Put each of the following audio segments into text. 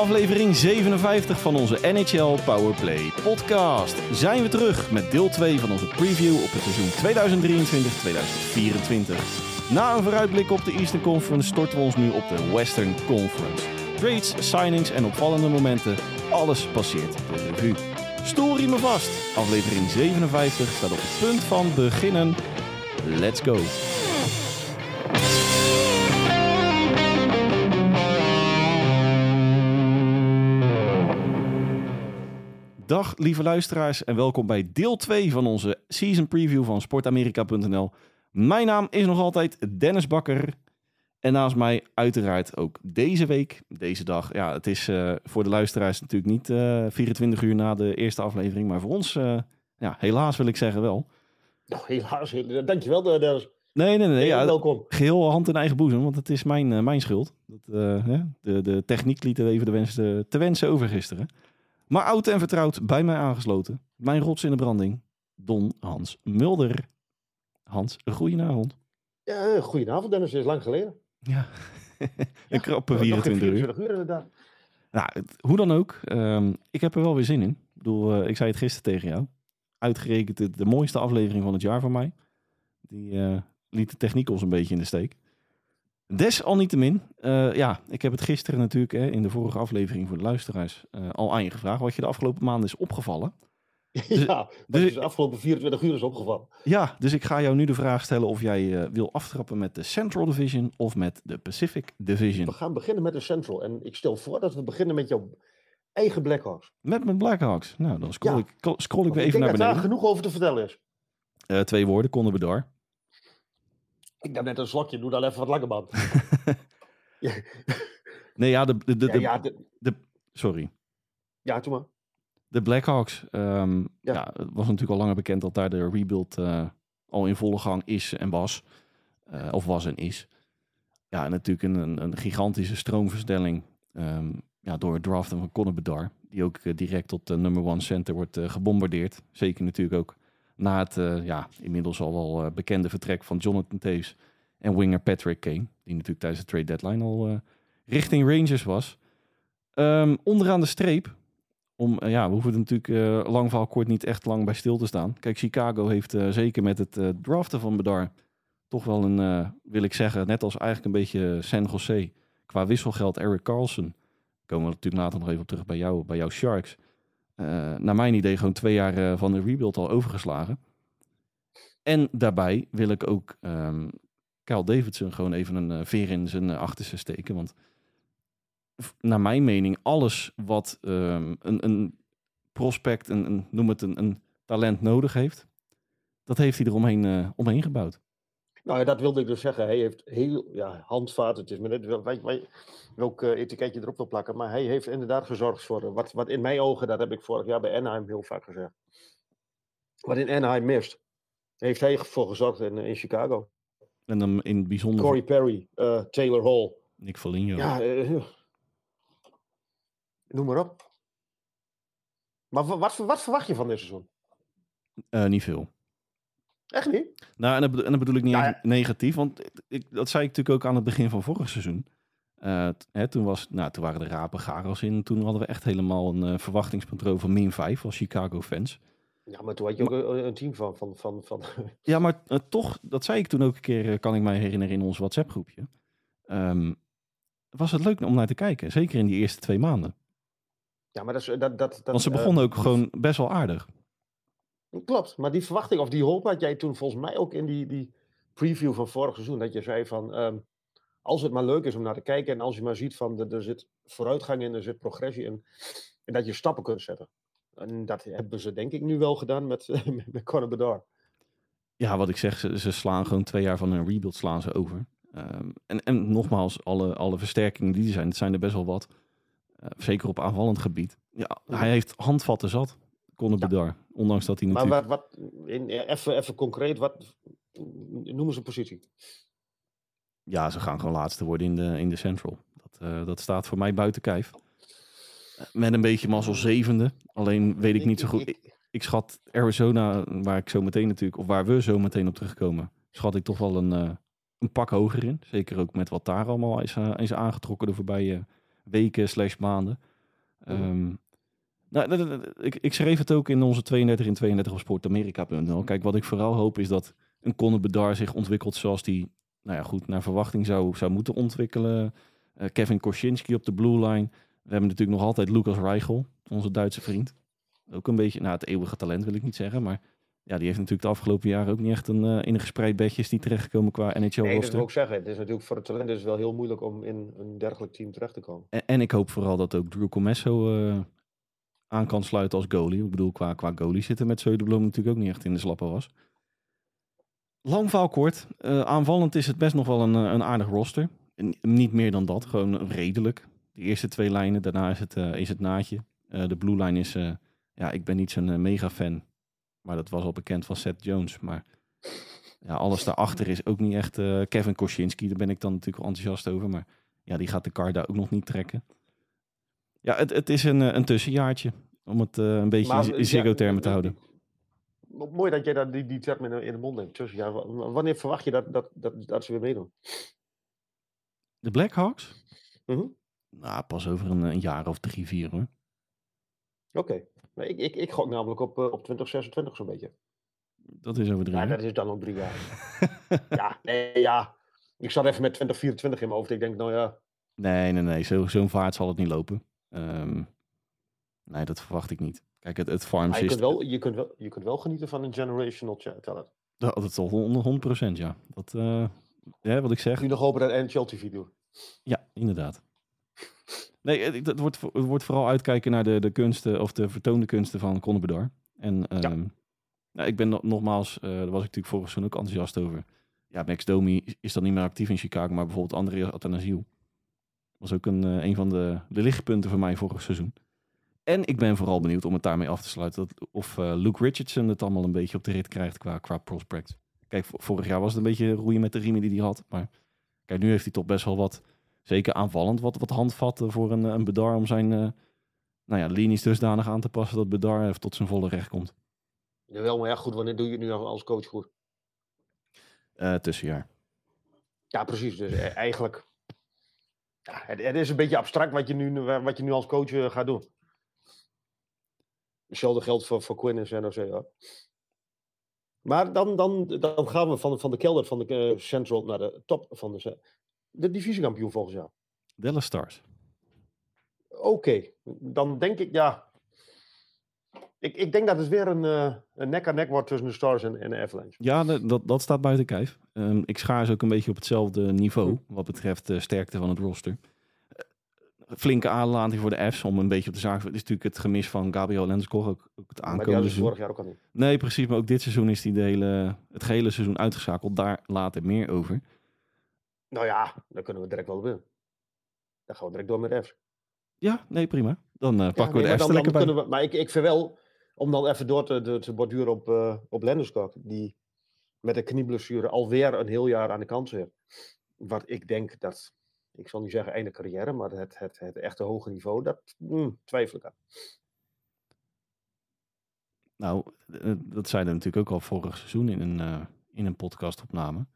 aflevering 57 van onze NHL Powerplay podcast. Zijn we terug met deel 2 van onze preview op het seizoen 2023-2024. Na een vooruitblik op de Eastern Conference storten we ons nu op de Western Conference. Trades, signings en opvallende momenten, alles passeert de revue. Story me vast, aflevering 57 staat op het punt van beginnen. Let's go! Dag lieve luisteraars en welkom bij deel 2 van onze season preview van sportamerika.nl. Mijn naam is nog altijd Dennis Bakker. En naast mij uiteraard ook deze week, deze dag. Ja, het is uh, voor de luisteraars natuurlijk niet uh, 24 uur na de eerste aflevering, maar voor ons, uh, ja, helaas wil ik zeggen wel. Helaas, dankjewel Dennis. Nee, nee, nee. Ja, welkom. Geheel hand in eigen boezem, want het is mijn, mijn schuld. Dat, de, de techniek liet even de wensen, te wensen over gisteren. Maar oud en vertrouwd bij mij aangesloten. Mijn rots in de branding. Don Hans Mulder. Hans, goedenavond. Ja, goedenavond Dennis, het is lang geleden. Ja, een krappe 24 uur. 24 uur inderdaad. Nou, hoe dan ook. Um, ik heb er wel weer zin in. Ik bedoel, uh, ik zei het gisteren tegen jou. Uitgerekend de, de mooiste aflevering van het jaar voor mij. Die uh, liet de techniek ons een beetje in de steek. Desalniettemin, uh, ja, ik heb het gisteren natuurlijk hè, in de vorige aflevering voor de luisteraars uh, al aan je gevraagd wat je de afgelopen maanden is opgevallen. Dus, ja, dus is de afgelopen 24 uur is opgevallen. Ja, dus ik ga jou nu de vraag stellen of jij uh, wil aftrappen met de Central Division of met de Pacific Division. We gaan beginnen met de Central en ik stel voor dat we beginnen met jouw eigen Blackhawks. Met mijn Blackhawks? Nou, dan scroll ja. ik, scroll ik weer even naar beneden. Ik denk dat daar genoeg over te vertellen is. twee woorden, Conor Bedar. Ik nam net een slokje, doe dan even wat langer, man. Nee, ja, de, de, de, ja, ja, de, de, Sorry. Ja, toen maar. De Blackhawks. Um, ja. ja. het was natuurlijk al langer bekend dat daar de rebuild uh, al in volle gang is en was. Uh, of was en is. Ja, en natuurlijk een, een gigantische stroomverstelling. Um, ja, door het draften van Conor Bedar. Die ook uh, direct tot de number one center wordt gebombardeerd. Zeker natuurlijk ook na het uh, ja, inmiddels al wel uh, bekende vertrek van Jonathan Taves en winger Patrick Kane, die natuurlijk tijdens de trade deadline al uh, richting Rangers was. Um, onderaan de streep, om, ja, we hoeven er natuurlijk lang verhaal kort niet echt lang bij stil te staan. Kijk, Chicago heeft zeker met het draften van Bedar toch wel een, wil ik zeggen, net als eigenlijk een beetje San Jose, qua wisselgeld Eric Carlson. Komen we natuurlijk later nog even op terug bij jou, bij jouw Sharks naar mijn idee gewoon twee jaar uh, van de rebuild al overgeslagen. En daarbij wil ik ook um, Kyle Davidson gewoon even een uh, veer in zijn achterste steken. Want naar mijn mening, alles wat um, een, een, prospect, een, een, noem het een, een, talent nodig heeft, dat heeft hij eromheen omheen gebouwd. Nou ja, dat wilde ik dus zeggen. Hij heeft heel ja. Het is maar net wel, welk uh, etiketje erop wil plakken. Maar hij heeft inderdaad gezorgd voor wat, wat in mijn ogen, dat heb ik vorig jaar bij Anaheim heel vaak gezegd. Wat in Anaheim mist, heeft hij voor gezorgd in, in Chicago. En dan in het bijzonder. Corey Perry, uh, Taylor Hall. Nick Foligno. Ja, uh, noem maar op. Maar wat, wat verwacht je van dit seizoen? niet veel. Echt niet? Nou, en dat, en dat bedoel ik niet nou ja. negatief, want ik, dat zei ik natuurlijk ook aan het begin van vorig seizoen. Uh, hè, toen, was, nou, toen waren de rapen garos in. Toen hadden we echt helemaal een uh, verwachtingspatroon van min 5 als Chicago fans. Ja, maar toen had je ook maar, een team van. van, van, van... Ja, maar uh, toch, dat zei ik toen ook een keer, kan ik mij herinneren in ons WhatsApp groepje. Um, was het leuk om naar te kijken, zeker in die eerste twee maanden. Ja, maar dat is, dat, dat, dat, Want ze begonnen ook gewoon best wel aardig. Klopt, maar die verwachting of die hoop had jij toen volgens mij ook in die, die preview van vorig seizoen. Dat je zei van, um, als het maar leuk is om naar te kijken en als je maar ziet van, er, er zit vooruitgang in, er zit progressie in. En dat je stappen kunt zetten. En dat hebben ze denk ik nu wel gedaan met, met, met Conor Bedard. Ja, wat ik zeg, ze, ze, slaan gewoon twee jaar van een rebuild slaan ze over. Um, en, en nogmaals, alle, alle versterkingen die er zijn, het zijn er best wel wat. Uh, zeker op aanvallend gebied. Ja, hij heeft handvatten zat. Conor ja. Bedard. Ondanks dat hij natuurlijk... Maar wat, wat in, even, even concreet, wat noemen ze een positie? Ja, ze gaan gewoon laatste worden in de, in de Central. Dat, uh, dat staat voor mij buiten kijf. Met een beetje mazzel zevende. Alleen weet ik niet zo goed. Ik, ik schat Arizona, waar ik zo meteen natuurlijk, of waar we zo meteen op terugkomen, schat ik toch wel een, uh, een pak hoger in. Zeker ook met wat daar allemaal is, uh, is aangetrokken de voorbije weken slash maanden. Um, nou, ik, ik, schreef het ook in onze 32 in 32 op sportamerika.nl. Kijk, wat ik vooral hoop is dat een Conor Bedar zich ontwikkelt zoals die, nou ja, goed, naar verwachting zou, zou moeten ontwikkelen. Uh, Kevin Kosinski op de blue line. We hebben natuurlijk nog altijd Lucas Reichel, onze Duitse vriend. Ook een beetje, nou, het eeuwige talent wil ik niet zeggen, maar ja, die heeft natuurlijk de afgelopen jaren ook niet echt een, uh, in een gespreid bedje is die terechtgekomen qua NHL-roster. Nee, dat wil ik zeggen. Het is natuurlijk voor het talent is het wel heel moeilijk om in een dergelijk team terecht te komen. En, en ik hoop vooral dat ook Drew Comesso uh, aan kan sluiten als goalie. Ik bedoel, qua, qua goalie zitten met Söderblom natuurlijk ook niet echt in de slappe was. Lang verhaal kort. Uh, aanvallend is het best nog wel een, een aardig roster. niet meer dan dat, gewoon redelijk. De eerste twee lijnen, daarna is het, is het naadje. de blue line is, ja, ik ben niet zo'n mega fan maar dat was al bekend van Seth Jones. Maar ja, alles daarachter is ook niet echt Kevin Kosinski. Daar ben ik dan natuurlijk enthousiast over. Maar ja, die gaat de kar daar ook nog niet trekken. Ja, het, het is een, eh, een tussenjaartje. Om het uh, een beetje maar, in Ziggo-termen te houden. Mooi dat jij dat, die, die term in, in de mond neemt. Tussenjaar. Wanneer verwacht je dat, dat, dat, dat ze weer meedoen? De Blackhawks? Mm -hmm. Nou, pas over een, een, jaar of drie, vier hoor. Oké. Ik, ik, ik gok namelijk op, uh, op 2026 zo'n beetje. Dat is over drie jaar. Ja, dat is dan nog drie jaar. ja, nee, ja. Ik zat even met 2024 in mijn hoofd. Ik denk, nou ja. Nee, nee, nee. Zo'n zo vaart zal het niet lopen. Um, nee, dat verwacht ik niet. Kijk, het, het farm je, kunt wel, je, kunt wel, je kunt wel genieten van een generational talent. Dat, dat is al 100%, ja. Dat, uh, ja, wat ik zeg. Nu nog hopen dat NHL TV doet. Ja, inderdaad. Nee, het, wordt, het wordt vooral uitkijken naar de, de kunsten of de vertoonde kunsten van Conor Bedard. En ehm, nou, ik ben nogmaals, uh, daar was ik natuurlijk vorig seizoen ook enthousiast over. Ja, Max Domi is dan niet meer actief in Chicago, maar bijvoorbeeld André Athanasiou was ook een, uh, een van de, de lichtpunten voor mij vorig seizoen. En ik ben vooral benieuwd om het daarmee af te sluiten. of uh, Luke Richardson het allemaal een beetje op de rit krijgt qua, qua prospect. Kijk, vorig jaar was het een beetje roeien met de riemen die hij had. Maar kijk, nu heeft hij toch best wel wat zeker aanvallend wat, wat handvatten voor een, een Bedar om zijn uh, nou ja, linies dusdanig aan te passen dat Bedar even tot zijn volle recht komt. Jawel, maar ja, goed, wanneer doe je het nu als coach goed? Uh, tussenjaar. Ja, precies. Dus eigenlijk, ja, het, het, is een beetje abstract wat je nu, wat je nu als coach uh, gaat doen. Hetzelfde geldt voor, voor Quinn en NOC. Ja. Maar dan, dan, dan gaan we van, van de kelder van de Central naar de top van de de divisiekampioen volgens jou? Dallas Stars. Oké, dan denk ik, ja. Ik, ik denk dat het weer een, uh, een nek aan nek wordt tussen de Stars en, en de Avalanche. Ja, dat, dat staat buiten kijf. Um, ik schaar ze ook een beetje op hetzelfde niveau hm. wat betreft de sterkte van het roster. Uh, flinke aanlating voor de F's om een beetje op de zaak. Het is natuurlijk het gemis van Gabriel Lenskog, ook, ook het aankomende seizoen. vorig jaar ook al niet. Nee, precies. Maar ook dit seizoen is hij de hele, het gehele seizoen uitgeschakeld. Daar later meer over. Nou ja, dan kunnen we direct wel doen. Dan gaan we direct door met F's. Ja, nee, prima. Dan uh, pakken we de F's lekker bij. We, maar ik, ik vind wel, om dan even door te, te, borduren op, uh, op Lenderskog, die met een knieblessure alweer een heel jaar aan de kant zit. Wat ik denk dat, ik zal niet zeggen einde carrière, maar het, het, het echte hoge niveau, dat mm, twijfel ik aan. Nou, eh, dat zeiden we natuurlijk ook al vorig seizoen in een, uh, in een podcastopname.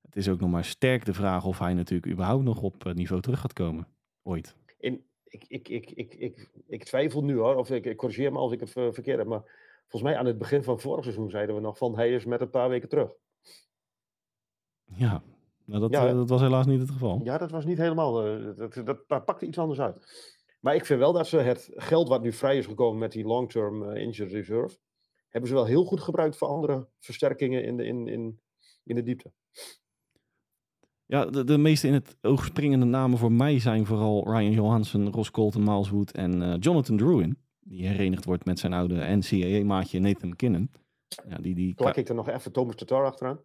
Het is ook nog maar sterk de vraag of hij natuurlijk überhaupt nog op niveau terug gaat komen. Ooit. In, ik, ik, ik, ik, ik, ik twijfel nu hoor, of ik, ik corrigeer me als ik het verkeerd heb. Maar volgens mij aan het begin van vorig seizoen zeiden we nog van hij is met een paar weken terug. Ja, nou, dat, ja, uh, dat was helaas niet het geval. Ja, dat was niet helemaal. Uh, dat, dat, pakte iets anders uit. Maar ik vind wel dat ze het geld wat nu vrij is gekomen met die long-term uh, injury reserve, hebben ze wel heel goed gebruikt voor andere versterkingen in de, in, in, in de diepte. Ja, de, de meeste in het oog springende namen voor mij zijn vooral Ryan Johansson, Ross Colton, Miles Wood en uh, Jonathan Druin. Die herenigd wordt met zijn oude NCAA-maatje Nathan McKinnon. Ja, die, die Plak ik er nog even Thomas Tatar achteraan?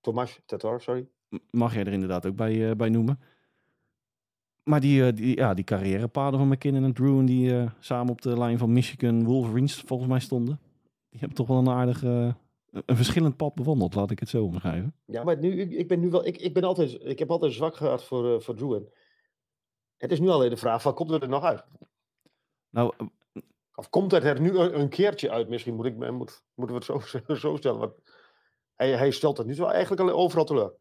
Thomas Tatar, sorry. Mag jij er inderdaad ook bij, uh, bij noemen. Maar die, uh, die, ja, die carrièrepaden van McKinnon en Druin die samen op de lijn van Michigan Wolverines volgens mij stonden. Die hebben toch wel een aardige een verschillend pad bewandeld, laat ik het zo omschrijven. Ja, maar nu, ik ben nu wel, ik, ik ben altijd, ik heb altijd zwak gehad voor, uh, voor Druin. Het is nu alleen de vraag, wat komt er nog uit? Nou, of komt het er nu een, keertje uit? Misschien moet ik, moet, moeten we het zo, zo stellen. Want hij, hij stelt het nu wel eigenlijk overal teleur.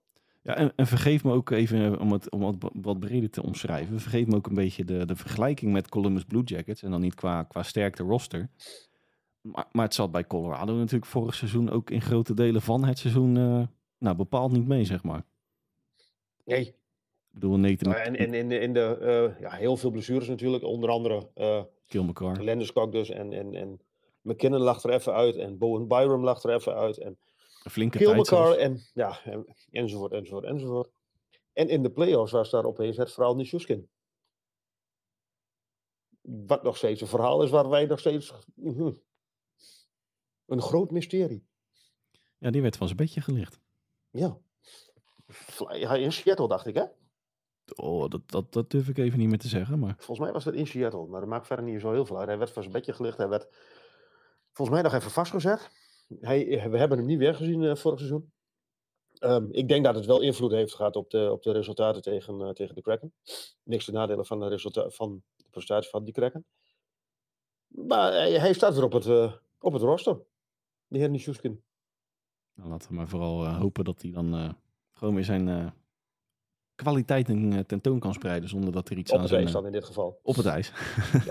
Ja, en, en, vergeef me ook even, om het, om het wat breder te omschrijven, vergeef me ook een beetje de, de vergelijking met Columbus Blue Jackets. En dan niet qua, qua sterkte roster. Maar, maar het zat bij Colorado natuurlijk vorig seizoen ook in grote delen van het seizoen uh, nou, bepaald niet mee, zeg maar. Nee. Ik bedoel, Nathan... Nou, en, en in de, in de uh, ja, heel veel blessures natuurlijk. Onder andere uh, McCarr. Landeskog dus. En, en, en McKinnon lag er even uit. En Bowen Byram lag er even uit. En een flinke Kill McCarr en ja, enzovoort, enzovoort, enzovoort. En in de playoffs was daar opeens het verhaal Nishuskin. Wat nog steeds een verhaal is waar wij nog steeds... Uh, een groot mysterie. Ja, die werd van zijn bedje gelicht. Ja. ja. In Seattle, dacht ik, hè? Oh, dat, dat, dat durf ik even niet meer te zeggen. Maar... Volgens mij was dat in Seattle, maar dat maakt verder niet zo heel veel uit. Hij werd van zijn bedje gelicht. Hij werd volgens mij nog even vastgezet. Hij, we hebben hem niet weer gezien uh, vorig seizoen. Um, ik denk dat het wel invloed heeft gehad op de, op de resultaten tegen, uh, tegen de Kraken. Niks te nadelen van de, van de prestatie van die Kraken. Maar hij, hij staat weer op het, uh, op het roster de heer Nishuskin. Nou, laten we maar vooral uh, hopen dat hij dan uh, gewoon weer zijn uh, kwaliteiten tentoon kan spreiden zonder dat er iets op aan zijn... Op het ijs dan in dit geval. Op het ijs.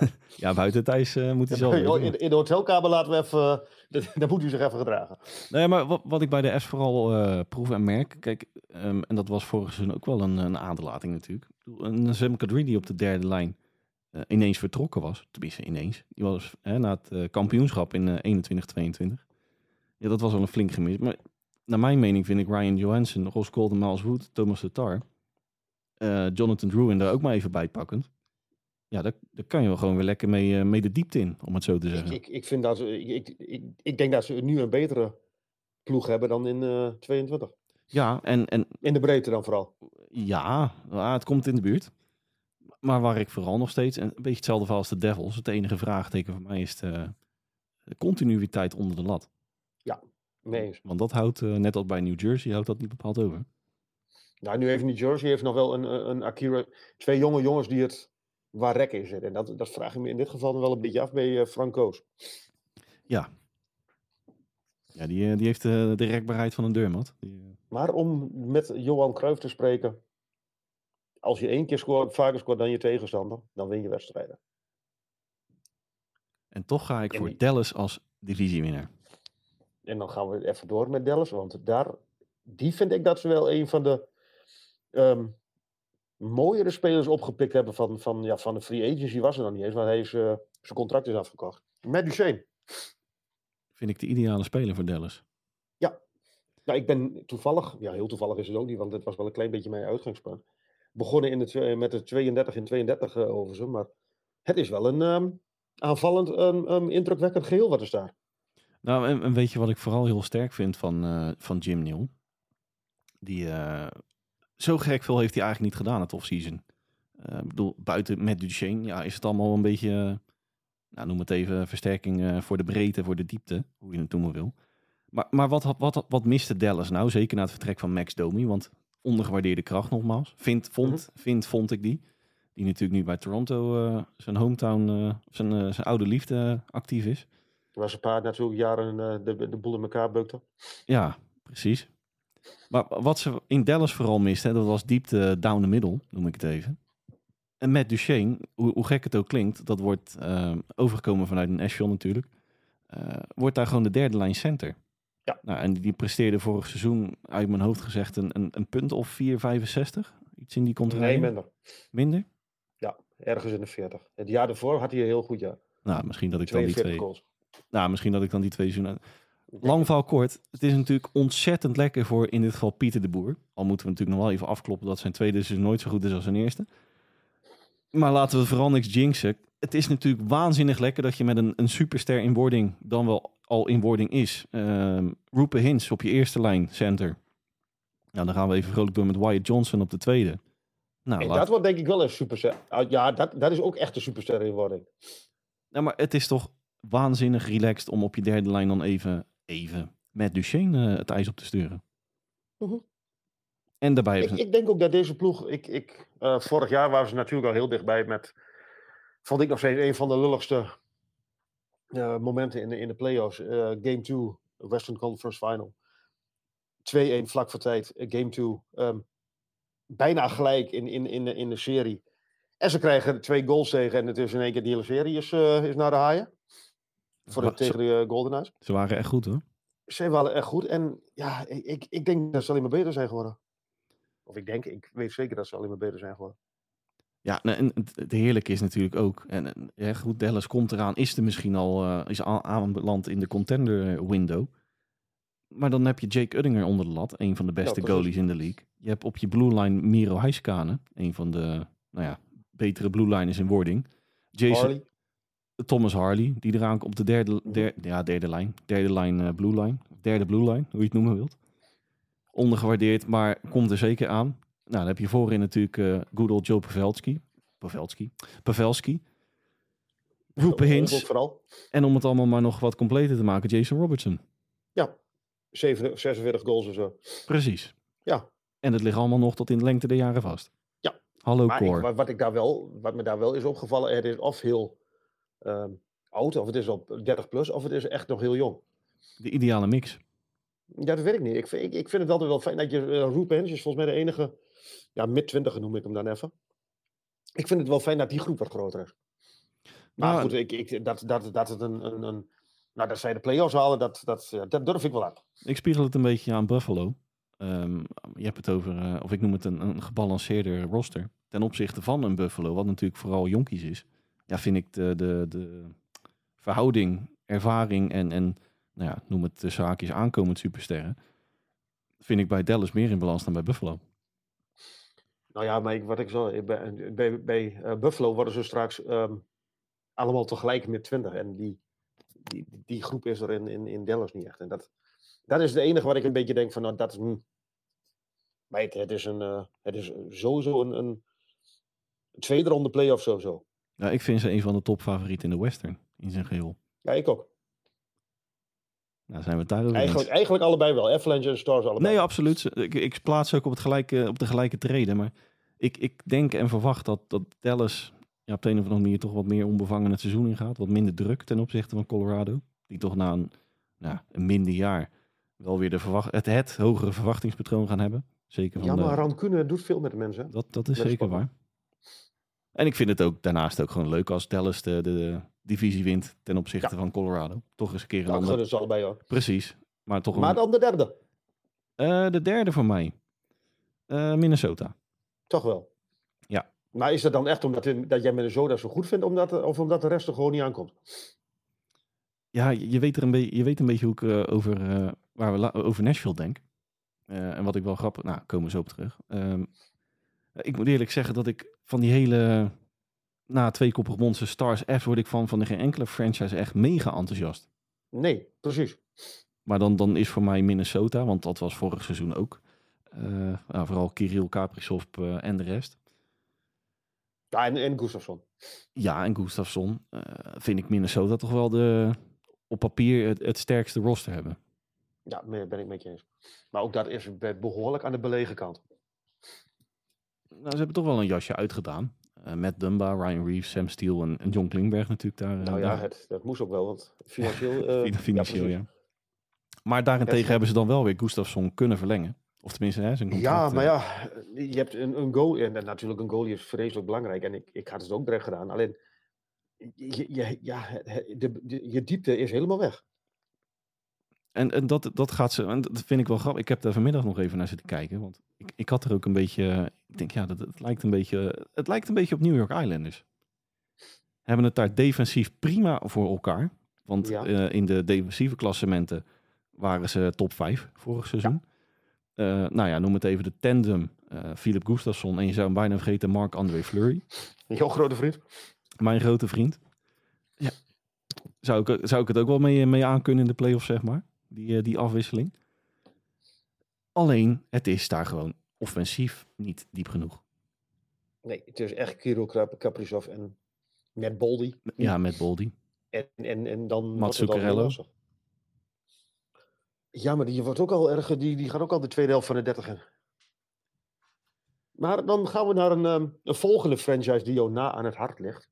ja. ja, buiten het ijs moet hij zelf... Ja, in, in, de hotelkamer laten we even... daar moet hij zich even gedragen. Nee, maar wat, wat ik bij de S vooral proef en merk... Kijk, um, en dat was vorig seizoen ook wel een, een aderlating natuurlijk. Een Sam die op de derde lijn ineens vertrokken was. Tenminste, ineens. Die was hè, na het kampioenschap in 21-22 ja, dat was wel een flink gemis. Maar naar mijn mening vind ik Ryan Johansson, Ross Golden, Miles Wood, Thomas Tatar, uh, Jonathan Drew daar ook maar even bij pakkend. Ja, daar, daar kan je wel gewoon weer lekker mee, uh, mee de diepte in, om het zo te zeggen. Ik, ik, ik vind dat ze, ik, ik, ik, denk dat ze nu een betere ploeg hebben dan in uh, 22. Ja, en, en... In de breedte dan vooral. Ja, het komt in de buurt. Maar waar ik vooral nog steeds, en een beetje hetzelfde verhaal als de Devils, het enige vraagteken voor mij is de, de continuïteit onder de lat. Nee. Want dat houdt, uh, net als bij New Jersey, houdt dat niet bepaald over. Nou, nu heeft New Jersey heeft nog wel een, een Akira, twee jonge jongens die het waar rek in zitten. En dat, dat vraag ik me in dit geval wel een beetje af bij uh, Frank Koos. Ja. Ja, die, eh, die heeft de, de rekbaarheid van een deurmat. Die, maar om met Johan Cruijff te spreken, als je één keer scoort, vaker scoort dan je tegenstander, dan win je wedstrijden. En toch ga ik voor Dallas als divisiewinnaar. En dan gaan we even door met Dallas, want daar, die vind ik dat ze wel een van de um, mooiere spelers opgepikt hebben van, van, ja, van de free agency was er dan niet eens, maar hij is, uh, zijn contract is afgekocht. Matt Duchesne. Vind ik de ideale speler voor Dallas. Ja. Nou, ik ben toevallig, ja heel toevallig is het ook niet, want het was wel een klein beetje mijn uitgangspunt. Begonnen in de, met de 32 in 32 uh, over ze, maar het is wel een um, aanvallend, um, um, indrukwekkend geheel wat er staat. Nou, en, en, weet je wat ik vooral heel sterk vind van, uh, van Jim Neal? Die uh, zo gek veel heeft hij eigenlijk niet gedaan het offseason. Uh, ik bedoel, buiten met Duchesne, ja, is het allemaal een beetje, nou, noem het even, versterking voor de breedte, voor de diepte, hoe je het noemen wil. Maar, maar wat, wat, wat miste Dallas nou? Zeker na het vertrek van Max Domi, want ondergewaardeerde kracht nogmaals. Vind, vond, -hmm. vind, vond ik die. Die natuurlijk nu bij Toronto zijn hometown, zijn, zijn oude liefde actief is. Waar een paar natuurlijk jaren uh, de, de boel in elkaar beukte. Ja, precies. Maar wat ze in Dallas vooral misten, dat was diepte down the middle, noem ik het even. En met Duchesne, hoe, hoe gek het ook klinkt, dat wordt uh, overgekomen vanuit een Asheville natuurlijk, uh, wordt daar gewoon de derde lijn center. Ja. Nou, en die presteerde vorig seizoen, uit mijn hoofd gezegd, een, een, een punt of 4,65. Iets in die contract. Nee, minder. Minder? Ja, ergens in de 40. Het jaar daarvoor had hij een heel goed jaar. Nou, misschien dat ik dan die twee... Goals. Nou, misschien dat ik dan die twee seizoenen... Lang verhaal kort. Het is natuurlijk ontzettend lekker voor in dit geval Pieter de Boer. Al moeten we natuurlijk nog wel even afkloppen dat zijn tweede seizoen nooit zo goed is als zijn eerste. Maar laten we vooral niks jinxen. Het is natuurlijk waanzinnig lekker dat je met een, een superster in wording dan wel al in wording is. Uh, Rupe Hins op je eerste lijn, center. Nou, dan gaan we even vrolijk door met Wyatt Johnson op de tweede. Nou, laat... dat wordt denk ik wel een superster. Ja, dat, dat is ook echt een superster in wording. Nou, maar het is toch waanzinnig relaxed om op je derde lijn dan even, even met Duchesne uh, het ijs op te sturen. -huh. En daarbij ik, ik, denk ook dat deze ploeg, ik, ik, uh, vorig jaar waren ze natuurlijk al heel dichtbij met, vond ik nog steeds een van de lulligste uh, momenten in de, in de playoffs. game 2, Western Conference Final. 2-1 vlak voor tijd, eh, game 2. Ehm, bijna gelijk in, in, in, de, in de serie. En ze krijgen twee goals tegen en het is in één keer de hele serie is, uh, is naar de haaien. Voor de, tegen de Golden Eyes. Ze waren echt goed hoor. Ze waren echt goed. En ja, ik, ik denk dat ze alleen maar beter zijn geworden. Of ik denk, ik weet zeker dat ze alleen maar beter zijn geworden. Ja, en het heerlijke is natuurlijk ook, en ja, goed, Dallas komt eraan, is er misschien al uh, is aanbeland in de contender window. Maar dan heb je Jake Uddinger onder de lat, een van de beste goalies in de league. Je hebt op je blue line Miro Heiskanen, een van de nou ja, betere blue liners in wording. Jason, Harley. Thomas Harley, die eraan komt op de derde, mhm. derde, ja, derde lijn. Derde lijn uh, blue line. Derde blue line, hoe je het noemen wilt. Ondergewaardeerd, maar komt er zeker aan. Nou, dan heb je voorin natuurlijk uh, good old Joe Pavelski. Pavelski. Pavelski. Roepen. En om het allemaal maar nog wat completer te maken, Jason Robertson. Ja, 46 goals of zo. Precies. Ja. En het ligt allemaal nog tot in de lengte der jaren vast. Ja. Hallo maar Core. wat, ik daar wel, wat me daar wel is opgevallen, het is of heel oud, of het is op 30 plus, of het is echt nog heel jong. De ideale mix. Ja, dat weet ik niet. Ik vind, ik, ik vind het altijd wel fijn dat je uh, is volgens mij de enige, ja, mid-20 noem ik hem dan even. Ik vind het wel fijn dat die groep wat groter is. Maar nou, goed, ik, ik, dat, dat, dat het een, een, een nou, dat zij de play-offs halen, dat, dat, dat durf ik wel aan. Ik spiegel het een beetje aan Buffalo. Um, je hebt het over, uh, of ik noem het een, een gebalanceerde roster. Ten opzichte van een Buffalo, wat natuurlijk vooral jonkies is. Ja, vind ik de, de, de verhouding, ervaring en, en nou ja, noem het de zaakjes aankomend supersterren. Vind ik bij Dallas meer in balans dan bij Buffalo. Nou ja, maar ik, wat ik zo, bij, bij, bij uh, Buffalo worden ze straks um, allemaal tegelijk met 20. En die, die, die groep is er in, in, in Dallas niet echt. En dat, dat is het enige wat ik een beetje denk van, nou, dat is... Maar het, het, is, een, uh, het is sowieso een, een tweede ronde play-off sowieso. Ja, ik vind ze een van de topfavorieten in de Western, in zijn geheel. Ja, ik ook. Nou, zijn we daarover eigenlijk, eigenlijk allebei wel. Avalanche en Stars allebei. Nee, absoluut. Ik, ik plaats ze ook op, het gelijke, op de gelijke treden. Maar ik, ik denk en verwacht dat, dat Dallas ja, op de een of andere manier toch wat meer onbevangen het seizoen ingaat. Wat minder druk ten opzichte van Colorado. Die toch na een, nou, een minder jaar wel weer de verwacht, het, het hogere verwachtingspatroon gaan hebben. Zeker van ja, maar Rancune doet veel met de mensen. Dat, dat is zeker waar. En ik vind het ook daarnaast ook gewoon leuk als Dallas de, de, divisie wint ten opzichte van Colorado. Toch eens een keer een ander... Dat allebei hoor. Precies. Maar, toch maar dan de derde? Uh, de derde voor mij. Uh, Minnesota. Toch wel? Ja. Maar is dat dan echt omdat dat jij Minnesota zo goed vindt, omdat, of omdat de rest er gewoon niet aankomt? Ja, je weet, er een, beetje, je weet een beetje hoe ik uh, over, waar we over Nashville denk. en wat ik wel grappig... Nou, komen we zo op terug. Um, ik moet eerlijk zeggen dat ik van die hele... Na twee koppige monsters Stars F word ik van, van de geen enkele franchise echt mega enthousiast. Nee, precies. Maar dan, dan is voor mij Minnesota, want dat was vorig seizoen ook. Uh, nou, vooral Kirill Kaprizov uh, en de rest. Ja, en, en Gustafsson. Ja, en Gustafsson. Uh, vind ik Minnesota toch wel de, op papier het, het sterkste roster hebben. Ja, ben ik met je eens. Maar ook dat is behoorlijk aan de belegen kant nou, ze hebben toch wel een jasje uitgedaan. Uh, Matt Dunbar, Ryan Reeves, Sam Steele en, en John Klingberg natuurlijk daar. Nou ja, Het, dat moest ook wel, want financieel... Uh, financieel, ja, Maar daarentegen hebben ze dan wel weer Gustafsson kunnen verlengen. Of tenminste, hè, zijn contract. Ja, maar ja, je hebt een, een goal. En natuurlijk, een goal is vreselijk belangrijk. En ik, ik had het ook direct gedaan. Alleen, je, je, ja, de, de, je diepte is helemaal weg. En, en dat, dat gaat ze, en dat vind ik wel grappig. Ik heb daar vanmiddag nog even naar zitten kijken. Want ik, ik had er ook een beetje, ik denk ja, dat, het, lijkt een beetje, het lijkt een beetje op New York Islanders. Hebben het daar defensief prima voor elkaar. Want uh, in de defensieve klassementen waren ze top 5 vorig seizoen. Ja. Uh, nou ja, noem het even de tandem. Uh, Philip Gustafsson en je zou hem bijna vergeten Marc-André Fleury. Jouw grote vriend. Mijn grote vriend. Ja. Zou ik, zou ik het ook wel mee, mee aankunnen in de playoffs, zeg maar die, eh, die afwisseling. Alleen, het is daar gewoon offensief niet diep genoeg. Nee, het is echt Kirill Kaprizov en met Boldy. Ja, met Boldy. En, en, en dan... Mats Zuccarello. Ja, maar die wordt ook al erg... Die, die gaat ook al de tweede helft van de 30 in. Maar dan gaan we naar een, ehm, een volgende franchise die jou na aan het hart ligt.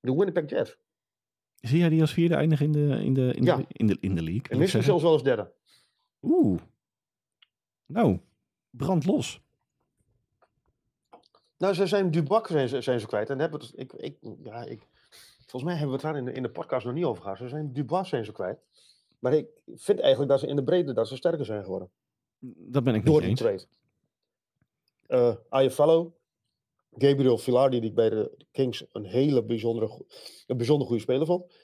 De Winnipeg Jets. Zie jij die als vierde eindigen in de, in de, in de, in de, in de league? En misschien zelfs wel als derde. Oeh. Nou, brand los. Nou, ze zijn Dubac zijn ze, zijn ze kwijt. En hebben het, ik, ik, ja, ik, volgens mij hebben we het daar in de, in de podcast nog niet over gehad. Ze zijn Dubois zijn ze kwijt. Maar ik vind eigenlijk dat ze in de breedte dat ze sterker zijn geworden. Dat ben ik Door niet die eens. trade. Uh, Ayafalo, Gabriel Villardi, die ik bij de Kings een hele bijzondere, een bijzonder goede speler vond.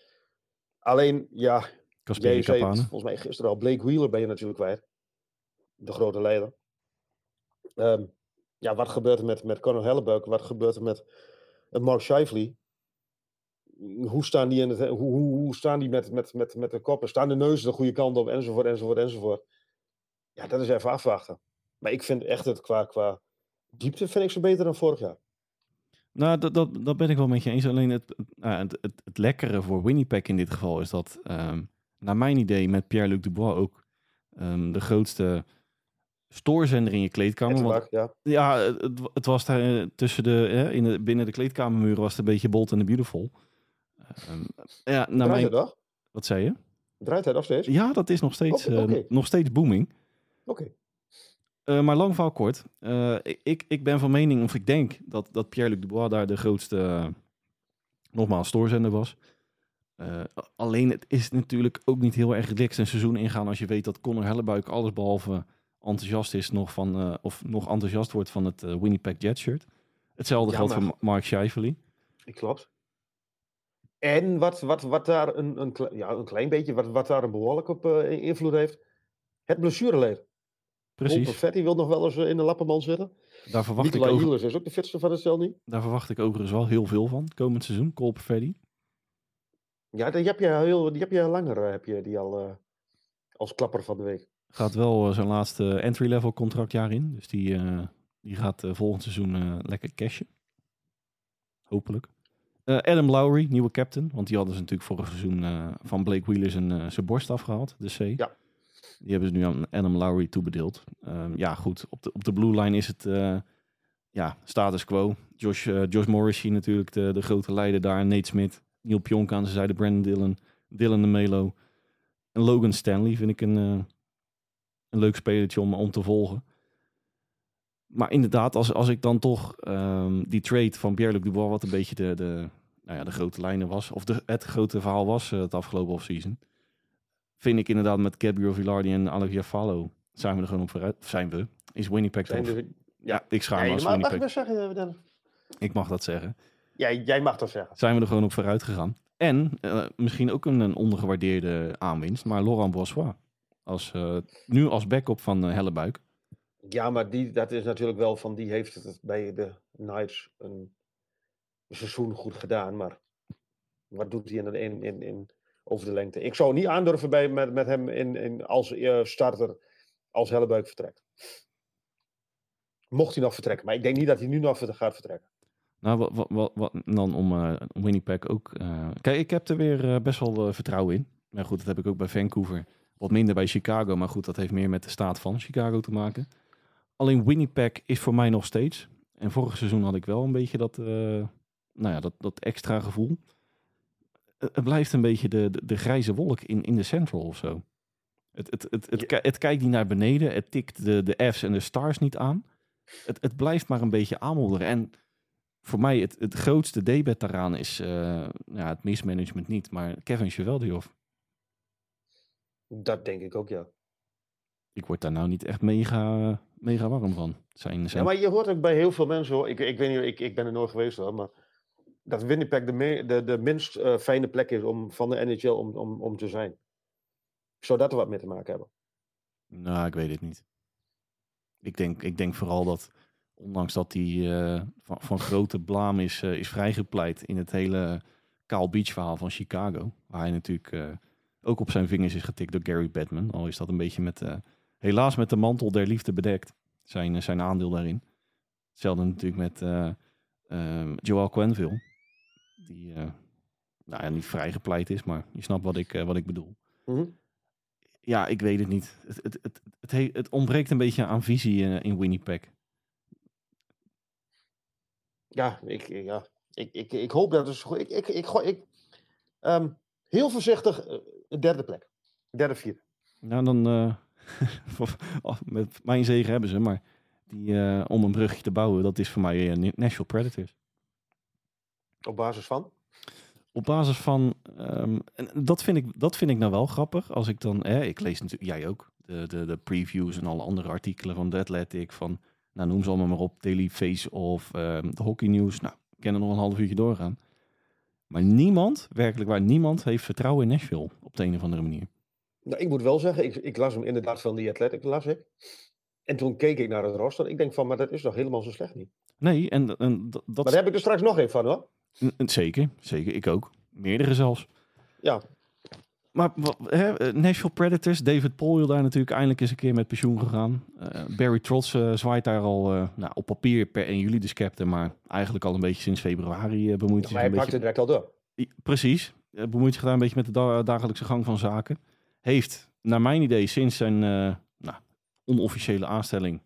Alleen, ja, Kapane. volgens mij gisteren al, Blake Wheeler ben je natuurlijk kwijt. De grote leider. Ehm, ja, wat gebeurt er met, met Conor Hellebuik? Wat gebeurt er met, met Mark Shifley? Hoe staan die, in het, hoe, hoe, hoe staan die met, met, met, met de koppen? Staan de neuzen de goede kant op? Enzovoort, enzovoort, enzovoort. Ja, dat is even afwachten. Maar ik vind echt het qua, qua diepte vind ik ze beter dan vorig jaar. Nou, dat, dat, dat ben ik wel met je eens. Alleen het, het, nou, het, het, lekkere voor Winnipeg in dit geval is dat, ehm, naar mijn idee, met Pierre-Luc Dubois ook ehm, de grootste stoorzender in je kleedkamer. Want, ja. ja, het, was daar eh, tussen de, hè, in de, binnen de kleedkamermuren was het een beetje bold en de beautiful. Ehm, ja, naar Draait mijn, wat zei je? Draait hij nog steeds? Ja, dat is nog steeds, Oké, eh, nog steeds booming. Oké. Eh, maar lang verhaal kort. Eh, ik, ik ben van mening, of ik denk, dat, dat Pierre-Luc Dubois daar de grootste, eh, nogmaals, stoorzender was. Alleen het is natuurlijk ook niet heel erg relaxed een seizoen ingaan als je weet dat Conor Hellebuik allesbehalve enthousiast is nog van, of nog enthousiast wordt van het Winnipeg Jets shirt. Hetzelfde geldt voor Ma- Mark Scheifele. Klopt. En wat, wat, wat daar een, een, ja, een klein beetje, wat, wat daar een behoorlijk op invloed heeft, het blessureleed. Precies, Perfetti wil nog wel eens eh, in de lappenman zitten. daar verwacht, ik Nicolai Hielers is ook de fitste van het stel niet. daar verwacht ik overigens wel heel veel van komend seizoen. Cole Perfetti. Ja, die heb je, heel, die heb je langer eh, heb je die al eh, als klapper van de week. Gaat wel zijn laatste entry-level contractjaar in. Dus die, die gaat volgend seizoen lekker cashen. Hopelijk. Adam Lowry, nieuwe captain. Want die hadden ze natuurlijk vorig seizoen van Blake Wheeler zijn, eh, zijn borst afgehaald. De C. Ja. Die hebben ze nu aan Adam Lowry toebedeeld. Ehm, ja, goed. Op de, op de blue line is het eh, ja, status quo. Josh, eh, Josh Morrissey natuurlijk de, de grote leider daar. Nate Smith, Neil Pionk aan zijn zijde. Brandon Dillon, Dylan de Melo. En Logan Stanley vind ik een, eh, een leuk spelertje om, om te volgen. Maar inderdaad, als, als ik dan toch ehm, die trade van Pierre-Luc Dubois, wat een beetje de, de, nou ja, de grote lijnen was, of de, het grote verhaal was het afgelopen offseason, vind ik inderdaad met Gabriel Villardi en Alex Jafalo, zijn we er gewoon op vooruit, zijn we, is Winnipeg Zijn Ja, ik schaam me als mag ik Winnipeg. best zeggen, eh, Dan? Ik mag dat zeggen. Ja, jij mag dat zeggen. Zijn we er gewoon op vooruit gegaan. En eh, misschien ook een, een ondergewaardeerde aanwinst, maar Laurent Brossois. Als, eh, nu als backup van Hellebuik. Ja, maar die, dat is natuurlijk wel van, die heeft het bij de Knights een seizoen goed gedaan, maar wat doet hij in, in, in, in, over de lengte? Ik zou niet aandurven bij, met, met hem in, in, als eh, starter als Hellebuik vertrekt. Mocht hij nog vertrekken, maar ik denk niet dat hij nu nog gaat vertrekken. Nou, wat, wat, wat, dan om om Winnipeg ook. eh, kijk, ik heb er weer best wel vertrouwen in. Maar goed, dat heb ik ook bij Vancouver. Wat minder bij Chicago. Maar goed, dat heeft meer met de staat van Chicago te maken. Alleen Winnipeg is voor mij nog steeds. En vorig seizoen had ik wel een beetje dat, nou ja, dat, dat extra gevoel. Het, het blijft een beetje de, de, de grijze wolk in, in de Central of zo. Het, het, het, het, kijkt niet naar beneden. Het tikt de, de F's en de stars niet aan. Het, het blijft maar een beetje aanmodderen. En voor mij het, het grootste debet daaraan is eh, ja, het mismanagement niet, maar Kevin Cheveldiov. Dat denk ik ook, ja. Ik word daar nou niet echt mega, mega warm van. Zijn, Ja, maar je hoort ook bij heel veel mensen, hoor. Ik, ik weet niet, ik, ik ben er nooit geweest hoor, maar dat Winnipeg de, de, de minst eh, fijne plek is om, van de NHL om, om, om te zijn. Zou dat er wat mee te maken hebben? Nou, ik weet het niet. Ik denk, ik denk vooral dat, ondanks dat hij eh, van, grote blaam is, eh, is vrijgepleit in het hele Kaal Beach verhaal van Chicago. Waar hij natuurlijk ook op zijn vingers is getikt door Gary Bettman. Al is dat een beetje met, helaas met de mantel der liefde bedekt. Zijn, zijn aandeel daarin. Hetzelfde natuurlijk met eh ehm, Joel Quenville. Die, eh, nou ja, niet vrijgepleit is, maar je snapt wat ik, eh, wat ik bedoel. Mhm. Ja, ik weet het niet. Het, het, het, het, he- het ontbreekt een beetje aan visie eh, in Winnipeg. Ja, ik, ja. Ik, ik, ik hoop dat het Ik, ik, ik, ik, ehm, heel voorzichtig, derde plek. Derde, vierde. Nou, dan, eh, Met mijn zegen hebben ze, maar die, uh, om een brugje te bouwen, dat is voor mij uh, Nashville Predators. Op basis van? Op basis van, um, en dat, vind ik, dat vind ik nou wel grappig. Als ik dan, eh, ik lees natuurlijk, jij ook, de, de, de previews en alle andere artikelen van The Athletic, van, nou noem ze allemaal maar op, Daily Face of um, de Hockey News. Nou, ik kan er nog een half uurtje doorgaan. Maar niemand, werkelijk waar, niemand heeft vertrouwen in Nashville op de een of andere manier. Nou, ik moet wel zeggen, ik, ik las hem inderdaad van die Athletic, las ik. En toen keek ik naar het roster. Ik denk van, maar dat is toch helemaal zo slecht niet? Nee, en, en dat... Maar daar heb ik er straks nog even van, hoor. Zeker, zeker. Ik ook. Meerdere zelfs. Ja. Maar hè, eh, Nashville Predators, David Poyle daar natuurlijk eindelijk eens een keer met pensioen gegaan. Uh, Barry Trotz uh, zwaait daar al uh, nou, op papier per 1 juli de captain, maar eigenlijk al een beetje sinds februari bemoeit zich Maar hij pakte direct al door. Precies. bemoeit zich daar een beetje met de da dagelijkse gang van zaken. Heeft, naar mijn idee, sinds zijn nou, onofficiële aanstelling,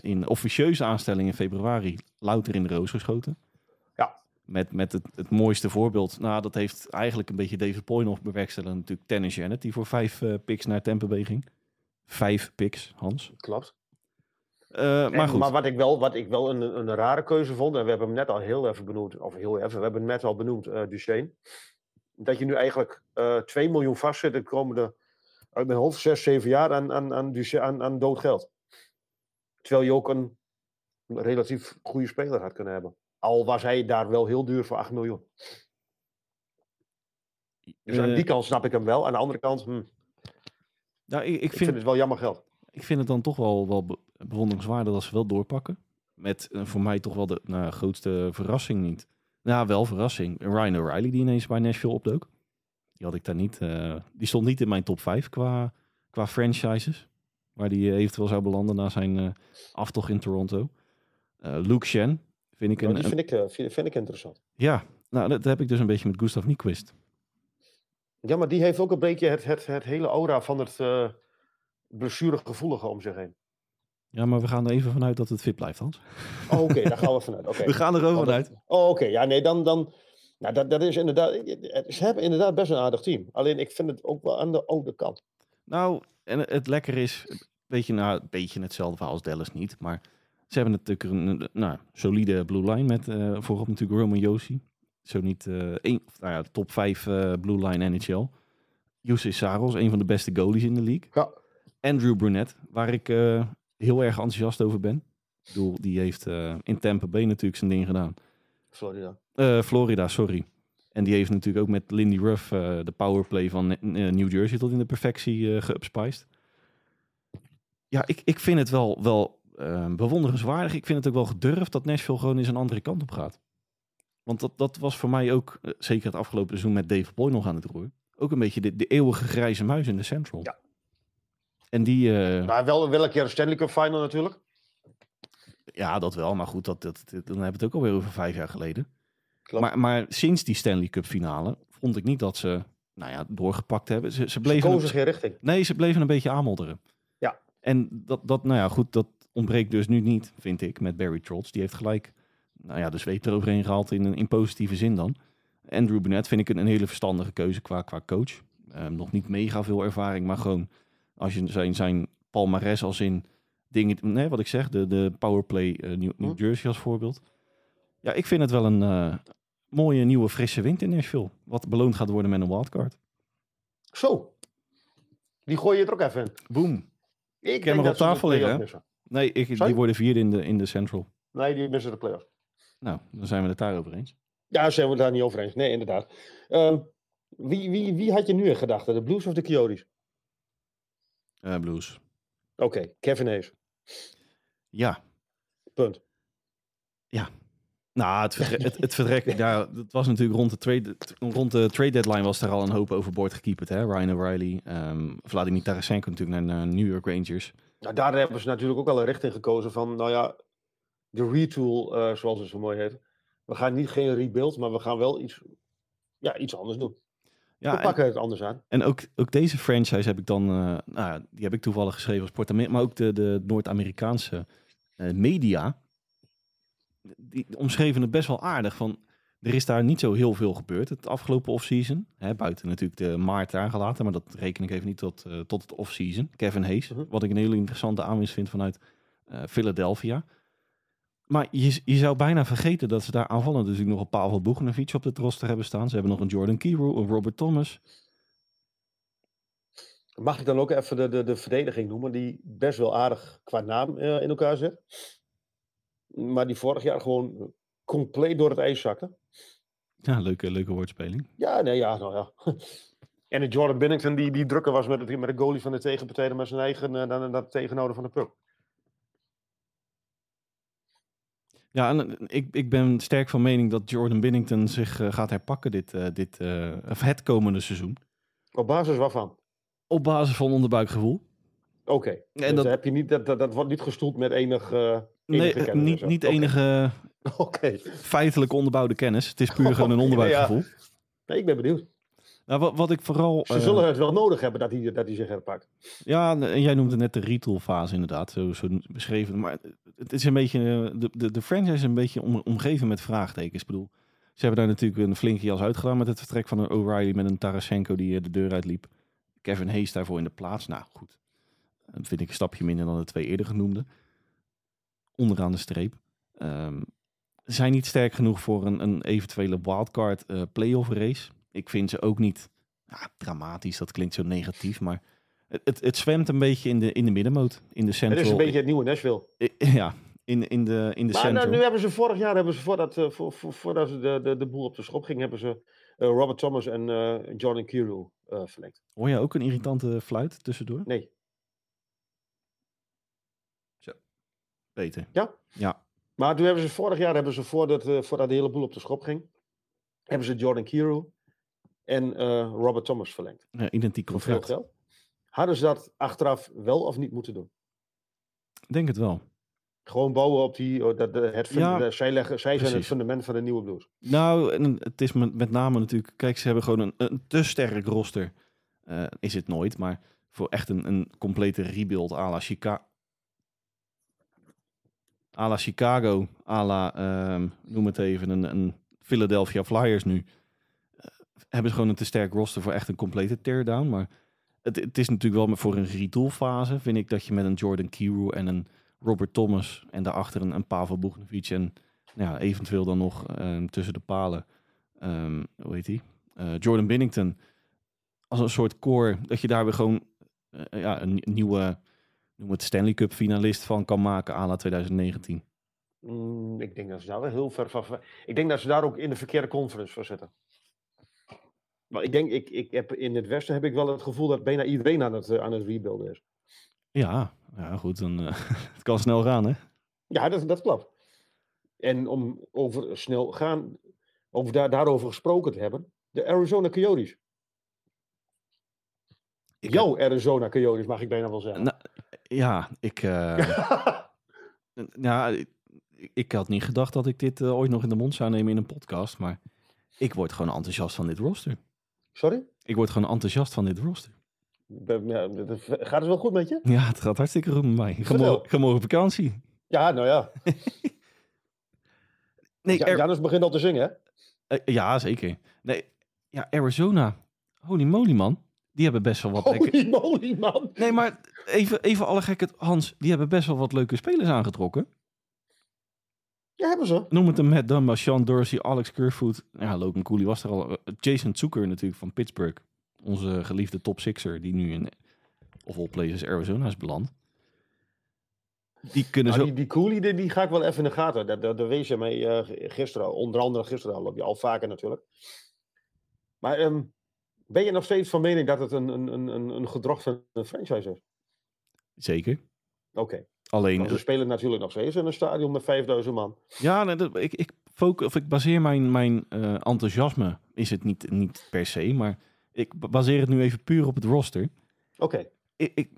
in officieuze aanstelling in februari, louter in de roos geschoten met, met het, het mooiste voorbeeld. Nou, dat heeft eigenlijk een beetje David Poy nog bewerkstelligd. Natuurlijk Tennis Janet, die voor vijf uh, picks naar Tampa Bay ging. Vijf picks, Hans. Klopt. Uh, maar goed. Maar wat ik wel, wat ik wel een, een rare keuze vond, en we hebben hem net al heel even benoemd, of heel even, we hebben hem net al benoemd, uh, Duchesne. Dat je nu eigenlijk uh, 2 miljoen vastzit de komende, uit mijn hoofd, 6, 7 jaar aan, aan, aan, aan, aan dood geld. Terwijl je ook een relatief goede speler had kunnen hebben. Al was hij daar wel heel duur voor 8 miljoen. Dus aan die kant snap ik hem wel. Aan de andere kant, hm. nou, ik, ik, vind, ik, vind, het wel jammer geld. Ik vind het dan toch wel, wel bewonderingswaardig dat ze wel doorpakken. Met uh, voor mij toch wel de nou, grootste verrassing niet. Nou, wel verrassing. Ryan O'Reilly die ineens bij Nashville opdook. Die had ik daar niet. Uh, die stond niet in mijn top 5 qua, qua franchises. Waar die eventueel zou belanden na zijn aftocht in Toronto. Luke Shen, Vind ik een, die vind ik, uh, vind, ik interessant. Ja, nou, dat heb ik dus een beetje met Gustav Nyquist. Ja, maar die heeft ook een beetje het, het, het hele aura van het uh, blessuregevoelige om zich heen. Ja, maar we gaan er even vanuit dat het fit blijft, Hans. Oh, oké, daar gaan we vanuit. Okay. We gaan er gewoon vanuit. Oh, oké. Ja, nee, dan... dan nou, dat, dat is inderdaad... Ze hebben inderdaad best een aardig team. Alleen, ik vind het ook wel aan de oude kant. Nou, en het lekker is... Weet je, nou, een beetje hetzelfde als Dallas niet, maar... Ze hebben natuurlijk een nou, solide blue line met uh, voorop natuurlijk Roman Josi. Zo niet uh, één, nou ja, top 5 uh, eh, blue line NHL. Jussi Saros, een van de beste goalies in de league. Ja. Andrew Brunette, waar ik heel erg enthousiast over ben. Ik bedoel, die heeft in Tampa Bay natuurlijk zijn ding gedaan. Florida. Florida, sorry. En die heeft natuurlijk ook met Lindy Ruff de powerplay van New Jersey tot in de perfectie uh, geupspiced. Ja, ik, ik vind het wel, wel uh, bewonderenswaardig. Ik vind het ook wel gedurfd dat Nashville gewoon eens een andere kant op gaat. Want dat, dat was voor mij ook, uh, zeker het afgelopen seizoen met Dave Boy nog aan het roer. Ook een beetje de, de eeuwige grijze muis in de Central. Ja. En die... Uh, maar wel, wel een keer een Stanley Cup final natuurlijk. Ja, dat wel. Maar goed, dat, dat, dan hebben we het ook alweer over vijf jaar geleden. Maar, maar sinds die Stanley Cup finale vond ik niet dat ze nou ja, doorgepakt hebben. Ze, ze bleven... Ze kozen geen richting. Nee, ze bleven een beetje aanmodderen. Ja. En dat, dat, nou ja, goed, dat, ontbreekt dus nu niet, vind ik, met Barry Trotz. Die heeft gelijk nou ja, de zweep eroverheen gehaald in, in positieve zin dan. Andrew Burnett vind ik een, een hele verstandige keuze qua, qua coach. Um, nog niet mega veel ervaring, maar gewoon als je zijn, zijn palmares als in dingen, nee, wat ik zeg, de, de powerplay uh, New, New, hm. Jersey als voorbeeld. Ja, ik vind het wel een uh, mooie nieuwe frisse wind in Nashville. Wat beloond gaat worden met een wildcard. Zo, die gooi je er ook even in. Boom. Ik, ik heb hem op tafel liggen. Nee, ik, die worden vierde in de, in de Central. Nee, die missen de playoffs. Nou, dan zijn we het daarover eens. Ja, zijn we het daar niet over eens. Nee, inderdaad. Uh, wie, wie, wie had je nu in gedachten? De Blues of de Coyotes? Uh, blues. Oké, okay. Kevin Hayes. Ja. Punt. Ja. Nou, het, vertrek, het, het vertrek, ja, het was natuurlijk rond de, trade, rond de trade deadline was er al een hoop overboord gekieperd. Hè? Ryan O'Reilly, um, Vladimir Tarasenko natuurlijk naar, naar New York Rangers. Nou, daar hebben ze natuurlijk ook al een richting gekozen van, nou ja, de retool, uh, zoals het zo mooi heet. We gaan niet geen rebuild, maar we gaan wel iets, ja, iets anders doen. Ja, we pakken het anders aan. En ook, ook deze franchise heb ik dan, uh, nou, die heb ik toevallig geschreven als Port maar ook de, de Noord-Amerikaanse uh, media, die omschreven het best wel aardig van er is daar niet zo heel veel gebeurd het afgelopen offseason. Buiten natuurlijk de maart aangelaten, maar dat reken ik even niet tot, uh, tot het offseason. Kevin Hayes, uh -huh. wat ik een hele interessante aanwinst vind vanuit uh, Philadelphia. Maar je, je zou bijna vergeten dat ze daar aanvallen. Dus ik nog een Pavel Bogdanovic op het roster hebben staan. Ze hebben nog een Jordan Kiro, een Robert Thomas. Mag ik dan ook even de, de, de verdediging noemen, die best wel aardig qua naam uh, in elkaar zit. Maar die vorig jaar gewoon compleet door het ijs zakte. Ja, leuke, leuke woordspeling. Ja, nee, ja, nou ja. En de Jordan Binnington die, die drukker was met, het, met de goalie van de tegenpartij met zijn eigen uh, dan dat tegenhouden van de puck. Ja, en ik, ik ben sterk van mening dat Jordan Binnington zich uh, gaat herpakken dit, uh, dit uh, het komende seizoen. Op basis waarvan? Op basis van onderbuikgevoel. Oké, okay. dus dat heb je niet, dat, dat, dat wordt niet gestoeld met enig, nee, niet, niet enige okay. feitelijk onderbouwde kennis. Het is puur gewoon een onderbuikgevoel. Ja. Nee, ik ben benieuwd. Nou, wat, wat ik vooral... Ze zullen het wel nodig hebben dat hij, dat hij zich herpakt. Ja, en jij noemde net de retail-fase inderdaad, zo, zo beschreven. Maar het is een beetje... De, de, de franchise is een beetje om, omgeven met vraagtekens. Ik bedoel, ze hebben daar natuurlijk een flinke jas uitgedaan met het vertrek van een O'Reilly met een Tarasenko die de deur uitliep. Kevin Hayes daarvoor in de plaats. Nou, goed. Dat vind ik een stapje minder dan de twee eerder genoemde. Onderaan de streep. Um, zijn niet sterk genoeg voor een, een eventuele wildcard uh, playoff race. Ik vind ze ook niet ja, dramatisch, dat klinkt zo negatief, maar het, het, het, zwemt een beetje in de, in de middenmoot. In de central. Het is een beetje het nieuwe Nashville. Ja, in, in de, in de maar central. Nou, nu hebben ze vorig jaar, hebben ze voordat, uh, voor, voor, voordat ze de, de, de boel op de schop ging, hebben ze uh, Robert Thomas en uh, Jordan Kiro verlengd. Hoor jij ook een irritante fluit tussendoor? Nee. Beter. Ja? Ja. Maar toen hebben ze vorig jaar, hebben ze voordat, uh, voordat de hele boel op de schop ging, hebben ze Jordan Kiro en uh, Robert Thomas verlengd. Ja, identiek contract. Geld. Hadden ze dat achteraf wel of niet moeten doen? Denk het wel. Gewoon bouwen op die, oh, dat, de, het, Ja, de, zij, leggen, zij zijn het fundament van de nieuwe blues. Nou, en het is met, met name natuurlijk... Kijk, ze hebben gewoon een, een te sterk roster. Eh, is het nooit, maar voor echt een, een complete rebuild à la Chicago... À la Chicago, à la, ehm, noem het even, een, een Philadelphia Flyers nu. eh, hebben ze gewoon een te sterk roster voor echt een complete teardown. Maar het, het is natuurlijk wel voor een retool fase, vind ik, dat je met een Jordan Kiro en een Robert Thomas en daarachter een, een Pavel Bugnovic en nou ja, eventueel dan nog ehm, tussen de palen, ehm, hoe heet die? Eh, Jordan Binnington. Als een soort core, dat je daar weer gewoon eh, ja, een nieuwe, noem het Stanley Cup finalist van kan maken à la 2019. Mm, ik denk dat ze daar wel heel ver van. Ik denk dat ze daar ook in de verkeerde conference voor zitten. Maar ik denk, ik, ik heb, in het Westen heb ik wel het gevoel dat bijna iedereen aan het, eh, aan het rebuilden is. Ja, ja goed, dan, eh, het kan snel gaan hè. Ja, dat, dat klopt. En om over snel gaan, over daar, daarover gesproken te hebben, de Arizona Coyotes. Ik Jouw Arizona Coyotes, mag ik bijna wel zeggen. Nou, ja, ik, eh, ja, ik, ik had niet gedacht dat ik dit eh, ooit nog in de mond zou nemen in een podcast, maar ik word gewoon enthousiast van dit roster. Sorry? Ik word gewoon enthousiast van dit roster. Ben- ja, Gaat het wel goed met je? Ja, het gaat hartstikke goed met mij. Ga morgen, op vakantie. Ja, nou ja. Nee, ja Janus begint al te zingen, hè? eh, ja, zeker. Nee, ja, Arizona. Holy moly, man. Die hebben best wel wat. Holy moly, man. Nee, maar even, even alle gekke... Hans, die hebben best wel wat leuke spelers aangetrokken. Ja, hebben ze. Noem het een Matt Dunbar, Sean Dorsey, Alex Kerfoot. Ja, Logan Cooley was er al. Eh, Jason Zucker natuurlijk van Pittsburgh. Onze geliefde top sixer die nu in of all places Arizona is beland. Die kunnen Nou, zo... die, die Cooley, die, die ga ik wel even in de gaten. Daar, daar, daar wees je mee eh, gisteren. Onder andere gisteren al. Loop je al vaker natuurlijk. Maar ehm, ben je nog steeds van mening dat het een, een, een, een gedrag van een franchise is? Zeker. Oké. Alleen, Want ze spelen natuurlijk nog steeds in een stadion met 5000 man. ja, nee, dat, ik, ik, focus, of ik baseer mijn, mijn eh, enthousiasme, is het niet, niet per se, maar ik ba- baseer het nu even puur op het roster. Oké. ik, ik,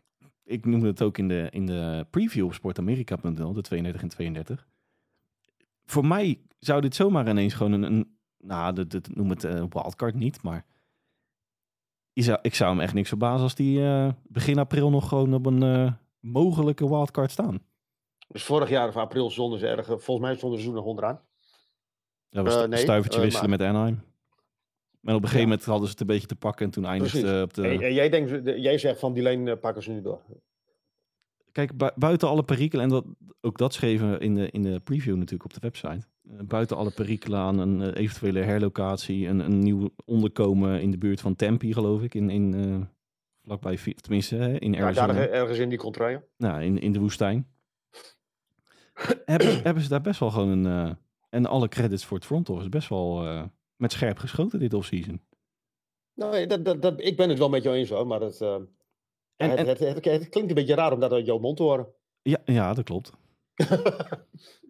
ik noemde het ook in de, in de preview op sportamerika.nl, de 32 en 32. Voor mij zou dit zomaar ineens gewoon een, een nou, noem het eh, wildcard niet, maar zou, ik zou hem echt niks verbazen als die eh, begin april nog gewoon op een eh, mogelijke wildcard staan. Dus vorig jaar of april stonden ze erg. Volgens mij stonden ze nog onderaan. Dat was Eh, een nee, stuivertje eh, wisselen met Anaheim. En op een gegeven moment hadden ze het een beetje te pakken en toen eindigde op de... En, en jij, denkt, de- jij zegt van die lijn eh, pakken ze nu door. Kijk, bui- buiten alle perikelen, en dat, ook dat schreven we in de, in de preview natuurlijk op de website. Eh, buiten alle perikelen aan een eh, eventuele herlocatie, een, een nieuw onderkomen in de buurt van Tempe, geloof ik, in, in, eh, vlakbij, tenminste hè, in Ja, Arizona, daar ergens in die contraien. nou, in, in de woestijn. hebben, ze- hebben ze daar best wel gewoon een, en alle credits voor het front office, best wel met scherp geschoten dit offseason. Nou, dat, dat, dat, ik ben het wel met jou eens hoor, maar het, En, het, en, het, het, het klinkt een beetje raar om dat uit jouw mond te horen. ja, ja, dat klopt.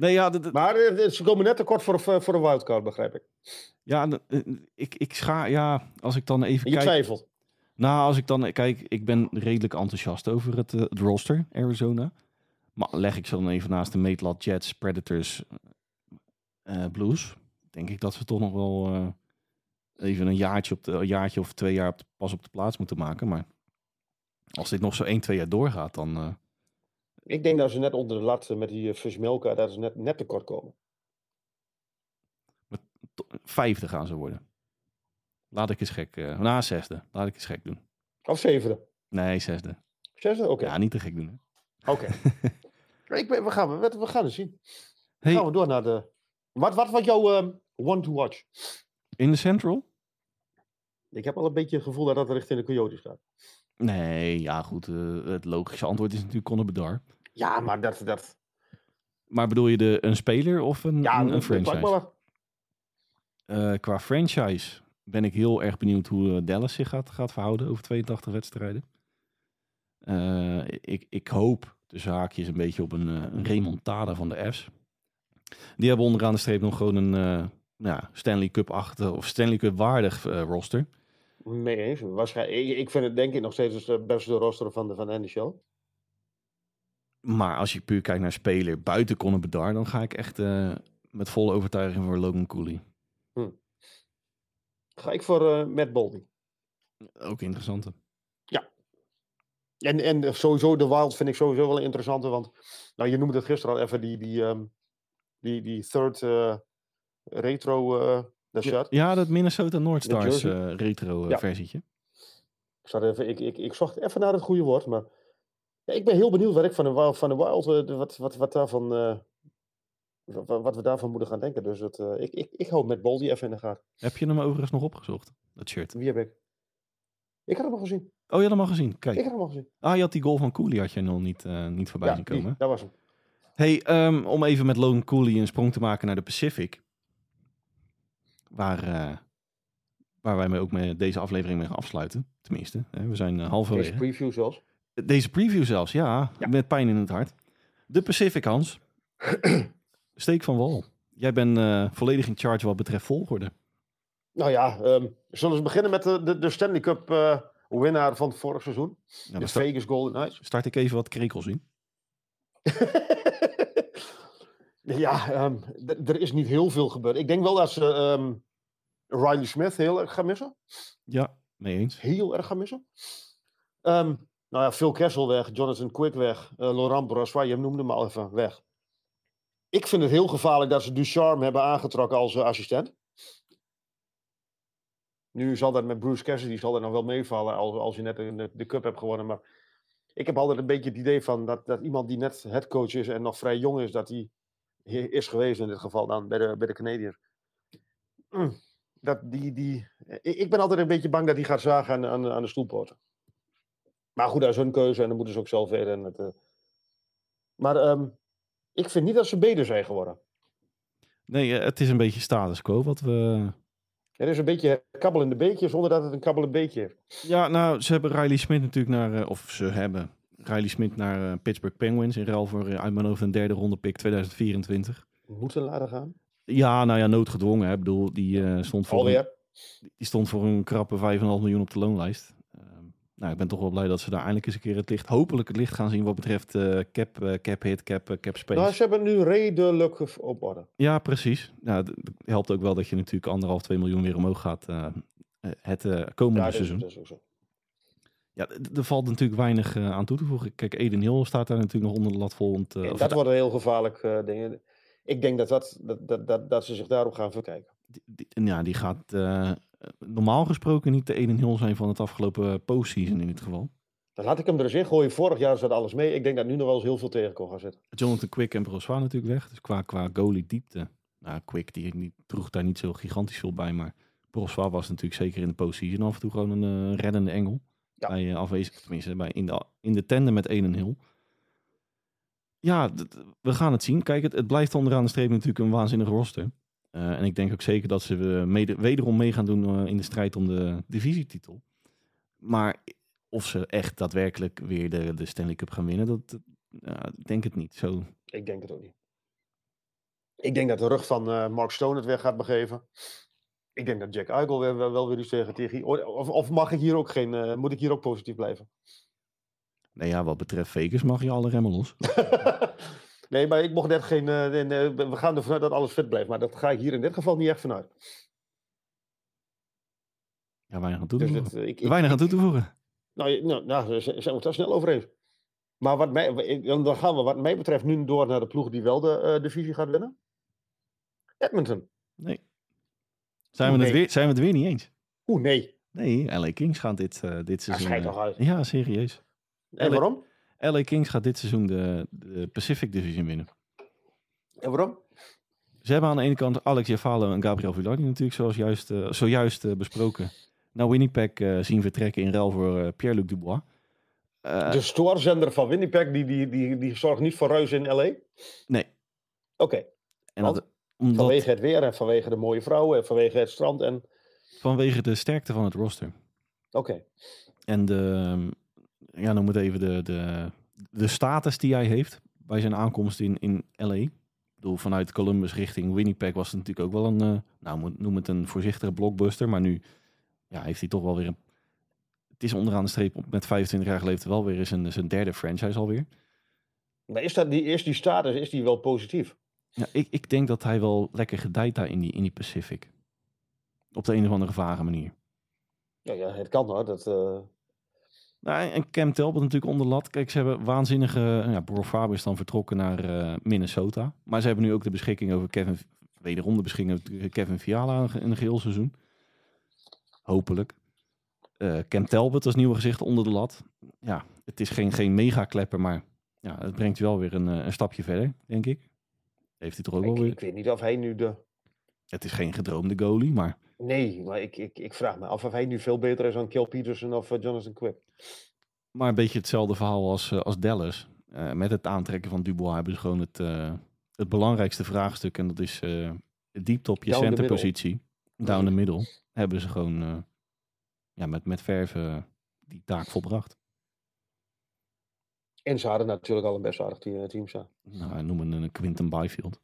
Nee, ja, Maar eh, ze komen net te kort voor, een- voor een wildcard, begrijp ik. ja eh, ik, ik scha, ja, als ik dan even En je kijk... twijfelt. Nou, als ik dan kijk, ik ben redelijk enthousiast over het, eh, het roster Arizona. Maar leg ik ze dan even naast de meetlat Jets, Predators, eh, Blues, denk ik dat ze toch nog wel eh, even een jaartje, op de, een jaartje of twee jaar op de- pas op de plaats moeten maken. Maar als dit nog zo 1, 2 jaar doorgaat, dan eh, Ik denk dat ze net onder de lat eh, met die uh, Fishmelka, dat ze net, net tekort komen. to- vijfde gaan ze worden. Laat ik eens gek, eh na zesde, laat ik eens gek doen. Of zevende. Nee, zesde. Zesde? Oké. Ja, niet te gek doen. Oké. we, gaan, we, we gaan het zien. Hey, Gaan we door naar de... Wat, wat was jouw ehm, one to watch? in de Central? Ik heb al een beetje het gevoel dat dat richting de Coyotes gaat. Nee, ja goed. eh, het logische antwoord is natuurlijk Conor Bedard. Ja, maar dat... dat Maar bedoel je de, een speler of een, ja, een, een franchise? Eh, qua franchise ben ik heel erg benieuwd hoe eh, Dallas zich gaat, gaat verhouden over 82 wedstrijden. Eh, ik, ik hoop, tussen haakjes, een beetje op een, een remontada van de F's. Die hebben onderaan de streep nog gewoon een ja, Stanley Cup-achtig of Stanley Cup-waardig eh, roster. Eens. Waarschijnlijk, ik, ik vind het denk ik nog steeds het beste roster van de, van de NHL. Maar als je puur kijkt naar speler buiten Conor Bedard, dan ga ik echt eh, met volle overtuiging voor Logan Cooley. Ga ik voor eh Matt Boldy. Ook interessant. En, en sowieso de Wild vind ik sowieso wel een interessante, want nou, je noemde het gisteren al even die, die, ehm, die, die third eh, retro de shirt. Ja, dat Minnesota North Stars retro Ja. versietje. Ik, zat even, ik, ik, ik zocht even naar het goede woord, maar ja, ik ben heel benieuwd wat ik van de Wild, van de Wild eh, wat, wat, wat, daarvan, eh, wat, wat we daarvan moeten gaan denken. Dus het, eh, ik, ik, ik hou met Boldy even in de gaten. Heb je hem overigens nog opgezocht, dat shirt? Wie heb ik? Ik had hem al gezien. Oh, je had hem al gezien. Kijk. Ik had hem al gezien. Ah, je had die goal van Cooley had je nog niet, niet voorbij Ja, zien komen. dat was hem. Hey, ehm, om even met Logan Cooley een sprong te maken naar de Pacific. Waar, waar wij mee ook mee deze aflevering mee gaan afsluiten. Tenminste, hè, we zijn eh, halverwege. Deze preview zelfs. Deze preview zelfs, ja, Ja. Met pijn in het hart. De Pacific, Hans. Steek van wal. Jij bent eh, volledig in charge wat betreft volgorde. Nou ja, ehm, zullen we beginnen met de, de, de Stanley Cup eh, winnaar van het vorig seizoen? De dan sta- Vegas Golden Knights. start ik even wat krekels in. ja, ehm, er is niet heel veel gebeurd. Ik denk wel dat ze ehm, Riley Smith heel erg gaan missen. Ja, mee eens. Heel erg gaan missen. Nou ja, Phil Kessel weg, Jonathan Quick weg, eh, Laurent Brassois, je noemde hem al even, weg. Ik vind het heel gevaarlijk dat ze Ducharme hebben aangetrokken als eh, assistent. Nu zal dat met Bruce Cassidy zal dat nog wel meevallen als, als je net de, de cup hebt gewonnen. Maar ik heb altijd een beetje het idee van dat, dat iemand die net headcoach is en nog vrij jong is, dat hij is geweest in dit geval dan bij de, bij de Canadiens. Mm, dat die, die, ik, ik ben altijd een beetje bang dat hij gaat zagen aan, aan, aan de stoelpoten. Maar goed, dat is hun keuze en dan moeten ze ook zelf weten. En het, eh. Maar ehm, ik vind niet dat ze beter zijn geworden. Nee, eh, het is een beetje status quo wat we... Het is een beetje kabbel in de beekje zonder dat het een kabbel in beekje heeft. Ja, nou, ze hebben Riley Smith natuurlijk naar... eh, of ze hebben Riley Smith naar Pittsburgh Penguins in ruil voor hoofd een derde ronde pick 2024. Moeten laten gaan. Ja, nou ja, noodgedwongen. Hè. Ik bedoel, die, stond voor een, die stond voor een krappe 5,5 miljoen op de loonlijst. Nou, ik ben toch wel blij dat ze daar eindelijk eens een keer het licht, hopelijk het licht gaan zien wat betreft eh, cap, eh, cap hit, cap, eh, cap space. Nou, ze hebben nu redelijk op orde. Ja, precies. Nou, het helpt ook wel dat je natuurlijk anderhalf, 2 miljoen weer omhoog gaat het komende Ja, seizoen. dat is ook zo. Ja, er valt natuurlijk weinig aan toe te voegen. Kijk, Eden Hill staat daar natuurlijk nog onder de lat vol. Want, dat wordt een heel gevaarlijk eh ding. ik denk dat, dat, dat, dat, dat, ze zich daarop gaan verkijken. Die, ja, die gaat normaal gesproken niet de 1-0 zijn van het afgelopen postseason in dit geval. Dan laat ik hem er eens in gooien. Vorig jaar zat alles mee. Ik denk dat nu nog wel eens heel veel tegen kan gaan zitten. Jonathan Quick en Brossois natuurlijk weg. Dus qua, qua goalie diepte. Nou, Quick die niet, droeg daar niet zo gigantisch veel bij. Maar Brossois was natuurlijk zeker in de postseason af en toe gewoon een uh, reddende engel. Ja. Bij uh, afwezig, tenminste bij in, de, in de tenden met 1-0. Ja, we gaan het zien. Kijk, het, het blijft onderaan de streep natuurlijk een waanzinnige roster. Uh, en ik denk ook zeker dat ze mede, wederom mee gaan doen in de strijd om de divisietitel. Maar of ze echt daadwerkelijk weer de, de Stanley Cup gaan winnen, dat, ik denk het niet. Zo. Ik denk het ook niet. Ik denk dat de rug van Mark Stone het weg gaat begeven. Ik denk dat Jack Eichel wel, wel weer iets tegen tegen. Of, of mag ik hier ook geen, uh, moet ik hier ook positief blijven? Nee, ja, wat betreft Vegas mag je alle remmen los. nee, maar ik mocht net geen. we gaan ervan uit dat alles fit blijft. Maar dat ga ik hier in dit geval niet echt vanuit. Ja, weinig aan toe te dus voegen. ik, weinig aan toe te voegen. Nou, nou, nou zijn we het daar snel over eens. Maar wat mij, dan gaan we wat mij betreft nu door naar de ploeg die wel de uh, divisie gaat winnen. Edmonton. Nee. Zijn, we, Het weer, zijn we het weer niet eens? Oeh, nee. Nee, LA Kings gaan dit, uh, dit seizoen... Ja, toch uit. Ja, serieus. En waarom? LA Kings gaat dit seizoen de, de Pacific Division winnen. En waarom? Ze hebben aan de ene kant Alex Jafalo en Gabriel Villardi natuurlijk zoals juist, uh, zojuist uh, besproken nou Winnipeg uh, zien vertrekken in ruil voor Pierre-Luc Dubois. De stoorzender van Winnipeg, die, die, die, die zorgt niet voor ruis in L.A.? Nee. Oké. omdat... Vanwege het weer en vanwege de mooie vrouwen en vanwege het strand en... Vanwege de sterkte van het roster. Oké. En de, ja, noem het even de, de, de status die hij heeft bij zijn aankomst in, in L.A. Ik bedoel, vanuit Columbus richting Winnipeg was het natuurlijk ook wel een, nou noem het een voorzichtige blockbuster, maar nu ja, heeft hij toch wel weer een... Het is onderaan de streep met 25 jaar geleden wel weer een, zijn derde franchise alweer. Maar is, dat die, is die status is die wel positief? Ja, ik, ik denk dat hij wel lekker gedijt daar in die, in die Pacific. Op de een of andere vage manier. Ja, ja het kan hoor. Dat, uh... nou, en Cam Talbot natuurlijk onder lat. Kijk, ze hebben waanzinnige... Ja, Bro Faber is dan vertrokken naar uh, Minnesota. Maar ze hebben nu ook de beschikking over Kevin... Wederom de beschikking over Kevin Fiala in een geheel seizoen. Hopelijk. Uh, Cam Talbot als nieuwe gezicht onder de lat. Ja, het is geen, geen mega klepper, maar ja, het brengt wel weer een, eh, een stapje verder, denk ik. Heeft hij toch ook ik, wel weer... Ik weet niet of hij nu de... Het is geen gedroomde goalie, maar... Nee, maar ik, ik, ik vraag me af of hij nu veel beter is dan Kill Peterson of uh, Jonathan Quick. Maar een beetje hetzelfde verhaal als, als Dallas. met het aantrekken van Dubois hebben ze gewoon het, het belangrijkste vraagstuk. En dat is diepte op je centerpositie. Down the middle hebben ze gewoon uh, ja, met, met verven die taak volbracht. En ze hadden natuurlijk al een best aardig team, team staan. Nou, noem een, een Quinton Byfield.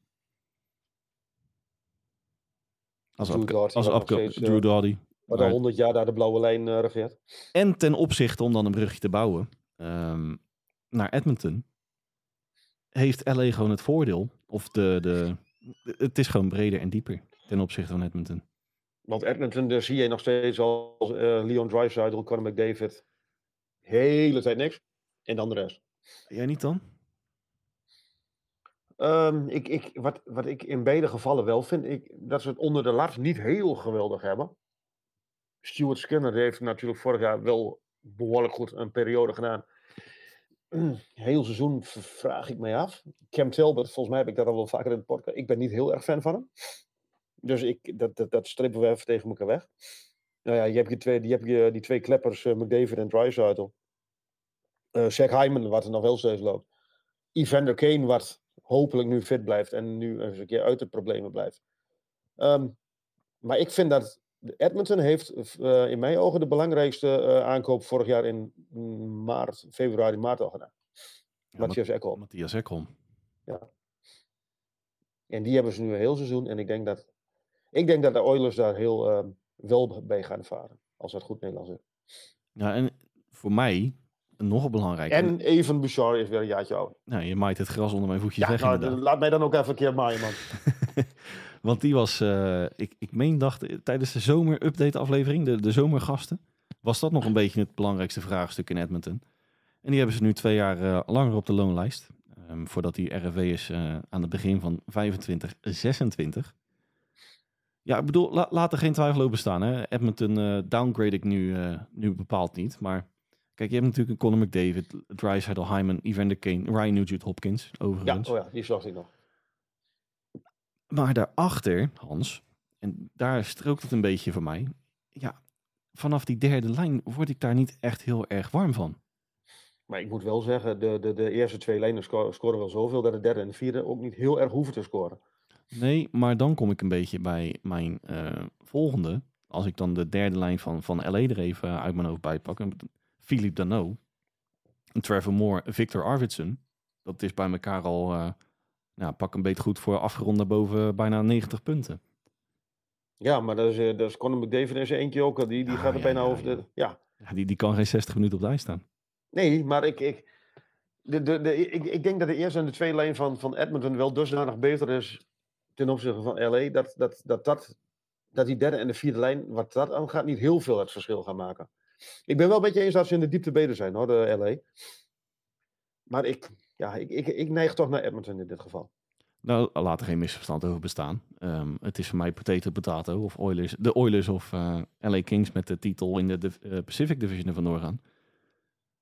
Als Drew Doughty. Als steeds, Drew. Wat al honderd jaar daar de blauwe lijn uh, regeert. En ten opzichte, om dan een brugje te bouwen, um, naar Edmonton, heeft LA gewoon het voordeel, of de, de, het is gewoon breder en dieper ten opzichte van Edmonton. Want Edmonton, daar zie je nog steeds als uh, Leon Draisaitl, Conor McDavid. Hele tijd niks. En dan de rest. Jij niet dan? Um, ik, ik, wat, wat ik in beide gevallen wel vind, ik, dat ze het onder de lat niet heel geweldig hebben. Stuart Skinner heeft natuurlijk vorig jaar wel behoorlijk goed een periode gedaan. Heel seizoen vraag ik mij af. Cam Talbot, volgens mij heb ik dat al wel vaker in de podcast. Ik ben niet heel erg fan van hem. Dus ik, dat, dat, strippen we even tegen elkaar weg. Nou ja, je hebt, je twee, je, die twee kleppers, uh, McDavid en Dreisaitl. Uh, Zach Hyman, wat er nog wel steeds loopt. Evander Kane, wat hopelijk nu fit blijft en nu eens een keer uit de problemen blijft. Um, maar ik vind dat Edmonton heeft uh, in mijn ogen de belangrijkste uh, aankoop vorig jaar in maart, februari, maart al gedaan. Ja, Matthias Ekholm. Matthias Ekholm. Ja. En die hebben ze nu een heel seizoen. En ik denk dat ik denk dat de Oilers daar heel uh, wel bij gaan varen. Als dat goed Nederlands is. Ja, en voor mij nog belangrijker. En even Bouchard is weer een jaartje oud. Nou, je maait het gras onder mijn voetjes ja, weg. Nou, laat mij dan ook even een keer maaien, man. Want die was, uh, ik, ik meen, dacht tijdens de zomer-update aflevering, de, de zomergasten, was dat nog een beetje het belangrijkste vraagstuk in Edmonton. En die hebben ze nu twee jaar uh, langer op de loonlijst. Um, voordat die RFW is uh, aan het begin van 25, 26. Ja, ik bedoel, la, laat er geen twijfel over bestaan. Hè? Edmonton downgrade ik nu, nu bepaald niet. Maar kijk, je hebt natuurlijk een Conor McDavid, Drysdale Hyman, Evander Kane, Ryan Nugent Hopkins, overigens. Ja, oh ja die zag ik nog. Maar daarachter, Hans, en daar strookt het een beetje voor mij. Ja, vanaf die derde lijn word ik daar niet echt heel erg warm van. Maar ik moet wel zeggen, de, de, de eerste twee lijnen scoren, scoren wel zoveel dat de derde en de vierde ook niet heel erg hoeven te scoren. Nee, maar dan kom ik een beetje bij mijn uh, volgende. Als ik dan de derde lijn van, van LA er even uit mijn hoofd bijpak. Philippe Dano, Trevor Moore, Victor Arvidsson. Dat is bij elkaar al, uh, nou, pak een beetje goed voor afgerond naar boven bijna 90 punten. Ja, maar dat is, uh, dat is Conor McDavid en zijn eentje ook. Die, die ah, gaat er ja, bijna ja, over de... Ja. ja die, die kan geen 60 minuten op de ijs staan. Nee, maar ik, ik, de, de, de, ik, ik denk dat de eerste en de tweede lijn van, van Edmonton wel dusdanig beter is ten opzichte van LA. Dat, dat, dat, dat, dat die derde en de vierde lijn, wat dat aan gaat, niet heel veel het verschil gaan maken. Ik ben wel een beetje eens dat ze in de diepte beter zijn hoor, de LA. Maar ik, ja, ik, ik, ik neig toch naar Edmonton in dit geval. Nou, laat er geen misverstand over bestaan. Um, het is voor mij potato potato of Oilers, de Oilers of uh, eh, LA Kings met de titel in de, de uh, Pacific Division ervan gaan.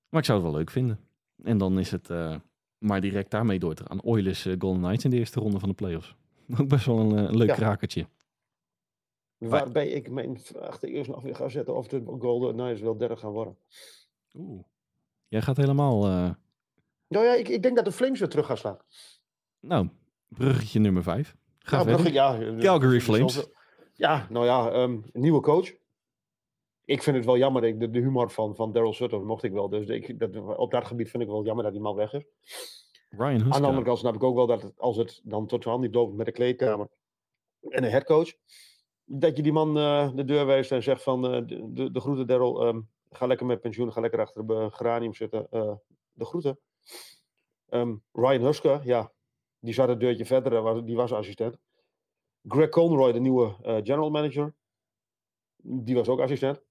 Maar ik zou het wel leuk vinden. En dan is het uh, maar direct daarmee door te gaan. Oilers Golden Knights in de eerste ronde van de playoffs. Ook best wel een, leuk ja. rakertje. Waarbij ik mijn vraag eerst nog weer ga zetten of de Golden Knights wel derde gaan worden. Oeh. Jij gaat helemaal... Uh... Nou ja, ik, ik denk dat de Flames weer terug gaan staan. Nou, bruggetje nummer 5. Ga verder. ja, Calgary Flames. Ja, nou ja, um, nieuwe coach ik vind het wel jammer, de, de humor van, van Daryl Sutter mocht ik wel. Dus ik, dat, op dat gebied vind ik wel jammer dat die man weg is. Ryan Huska. Aan de andere kant snap ik ook wel dat het, als het dan totaal niet loopt met de kleedkamer en een headcoach, dat je die man uh, de deur wijst en zegt van uh, de, de, groeten Daryl, um, ga lekker met pensioen, ga lekker achter de geranium zitten. De groeten. Um, Ryan Huska, ja, die zat een deurtje verder, die was assistent. Greg Conroy, de nieuwe general manager, die was ook assistent.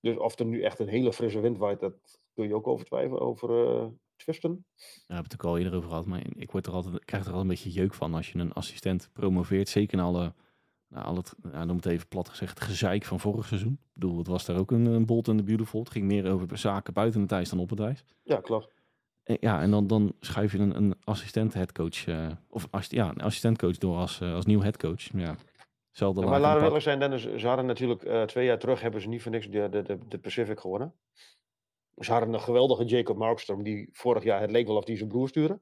Dus of er nu echt een hele frisse wind waait, dat kun je ook over twijfelen, over uh, twisten. Ja, we hebben het al eerder over gehad, maar ik, word er altijd, ik krijg er al een beetje jeuk van als je een assistent promoveert. Zeker in alle, nou, al het, nou, noem het even plat gezegd, gezeik van vorig seizoen. Ik bedoel, het was daar ook een, een bolt in de beautiful. Het ging meer over zaken buiten het ijs dan op het ijs. Ja, klopt. En, ja, en dan, dan schuif je een, een assistent headcoach, uh, of assist, ja, een assistentcoach door als, uh, als nieuw headcoach. Ja, ja, maar laten we zijn, Dennis. Ze hadden natuurlijk uh, twee jaar terug hebben ze niet voor niks de, de, de, de Pacific gewonnen. Ze hadden een geweldige Jacob Markstrom, die vorig jaar het leek wel of die zijn broer stuurde.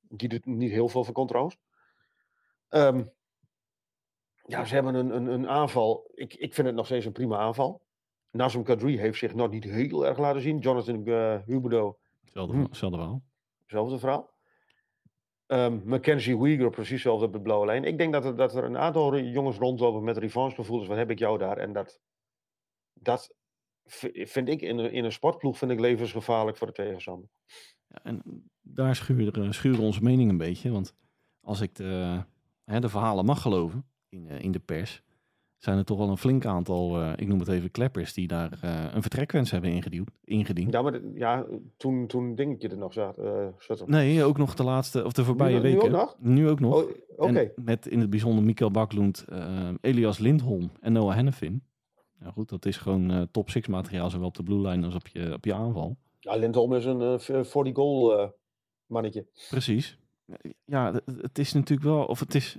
Die doet niet heel veel voor controles. Um, ja, ze hebben een, een, een aanval. Ik, ik vind het nog steeds een prima aanval. Nazem Kadri heeft zich nog niet heel erg laten zien. Jonathan uh, Huberdeau. Hetzelfde, hm. verhaal. Hetzelfde verhaal. Um, Mackenzie Weegar precies zelfs op de blauwe lijn. Ik denk dat er, dat er een aantal jongens rondlopen met revanchegevoelens. Wat heb ik jou daar? En dat, dat vind ik in, in een sportploeg vind ik levensgevaarlijk voor de tegenstander. Ja, en daar schuren, schuren onze mening een beetje. Want als ik de, hè, de verhalen mag geloven in, eh, in de pers zijn er toch wel een flink aantal, uh, ik noem het even kleppers, die daar uh, een vertrekwens hebben ingediend. ingediend. Ja, maar ja, toen, toen dingetje er nog zat. Uh, nee, ook nog de laatste, of de voorbije nu, weken. Nu ook nog? Nu ook nog. Oh, Oké. Okay. Met in het bijzonder Mikael Baklund, Elias Lindholm en Noah Hennefin. Nou goed, dat is gewoon top 6 materiaal, zowel op de blue line als op je, op je aanval. Ja, Lindholm is een 40 goal mannetje. Precies. Ja, het is natuurlijk wel, of het is,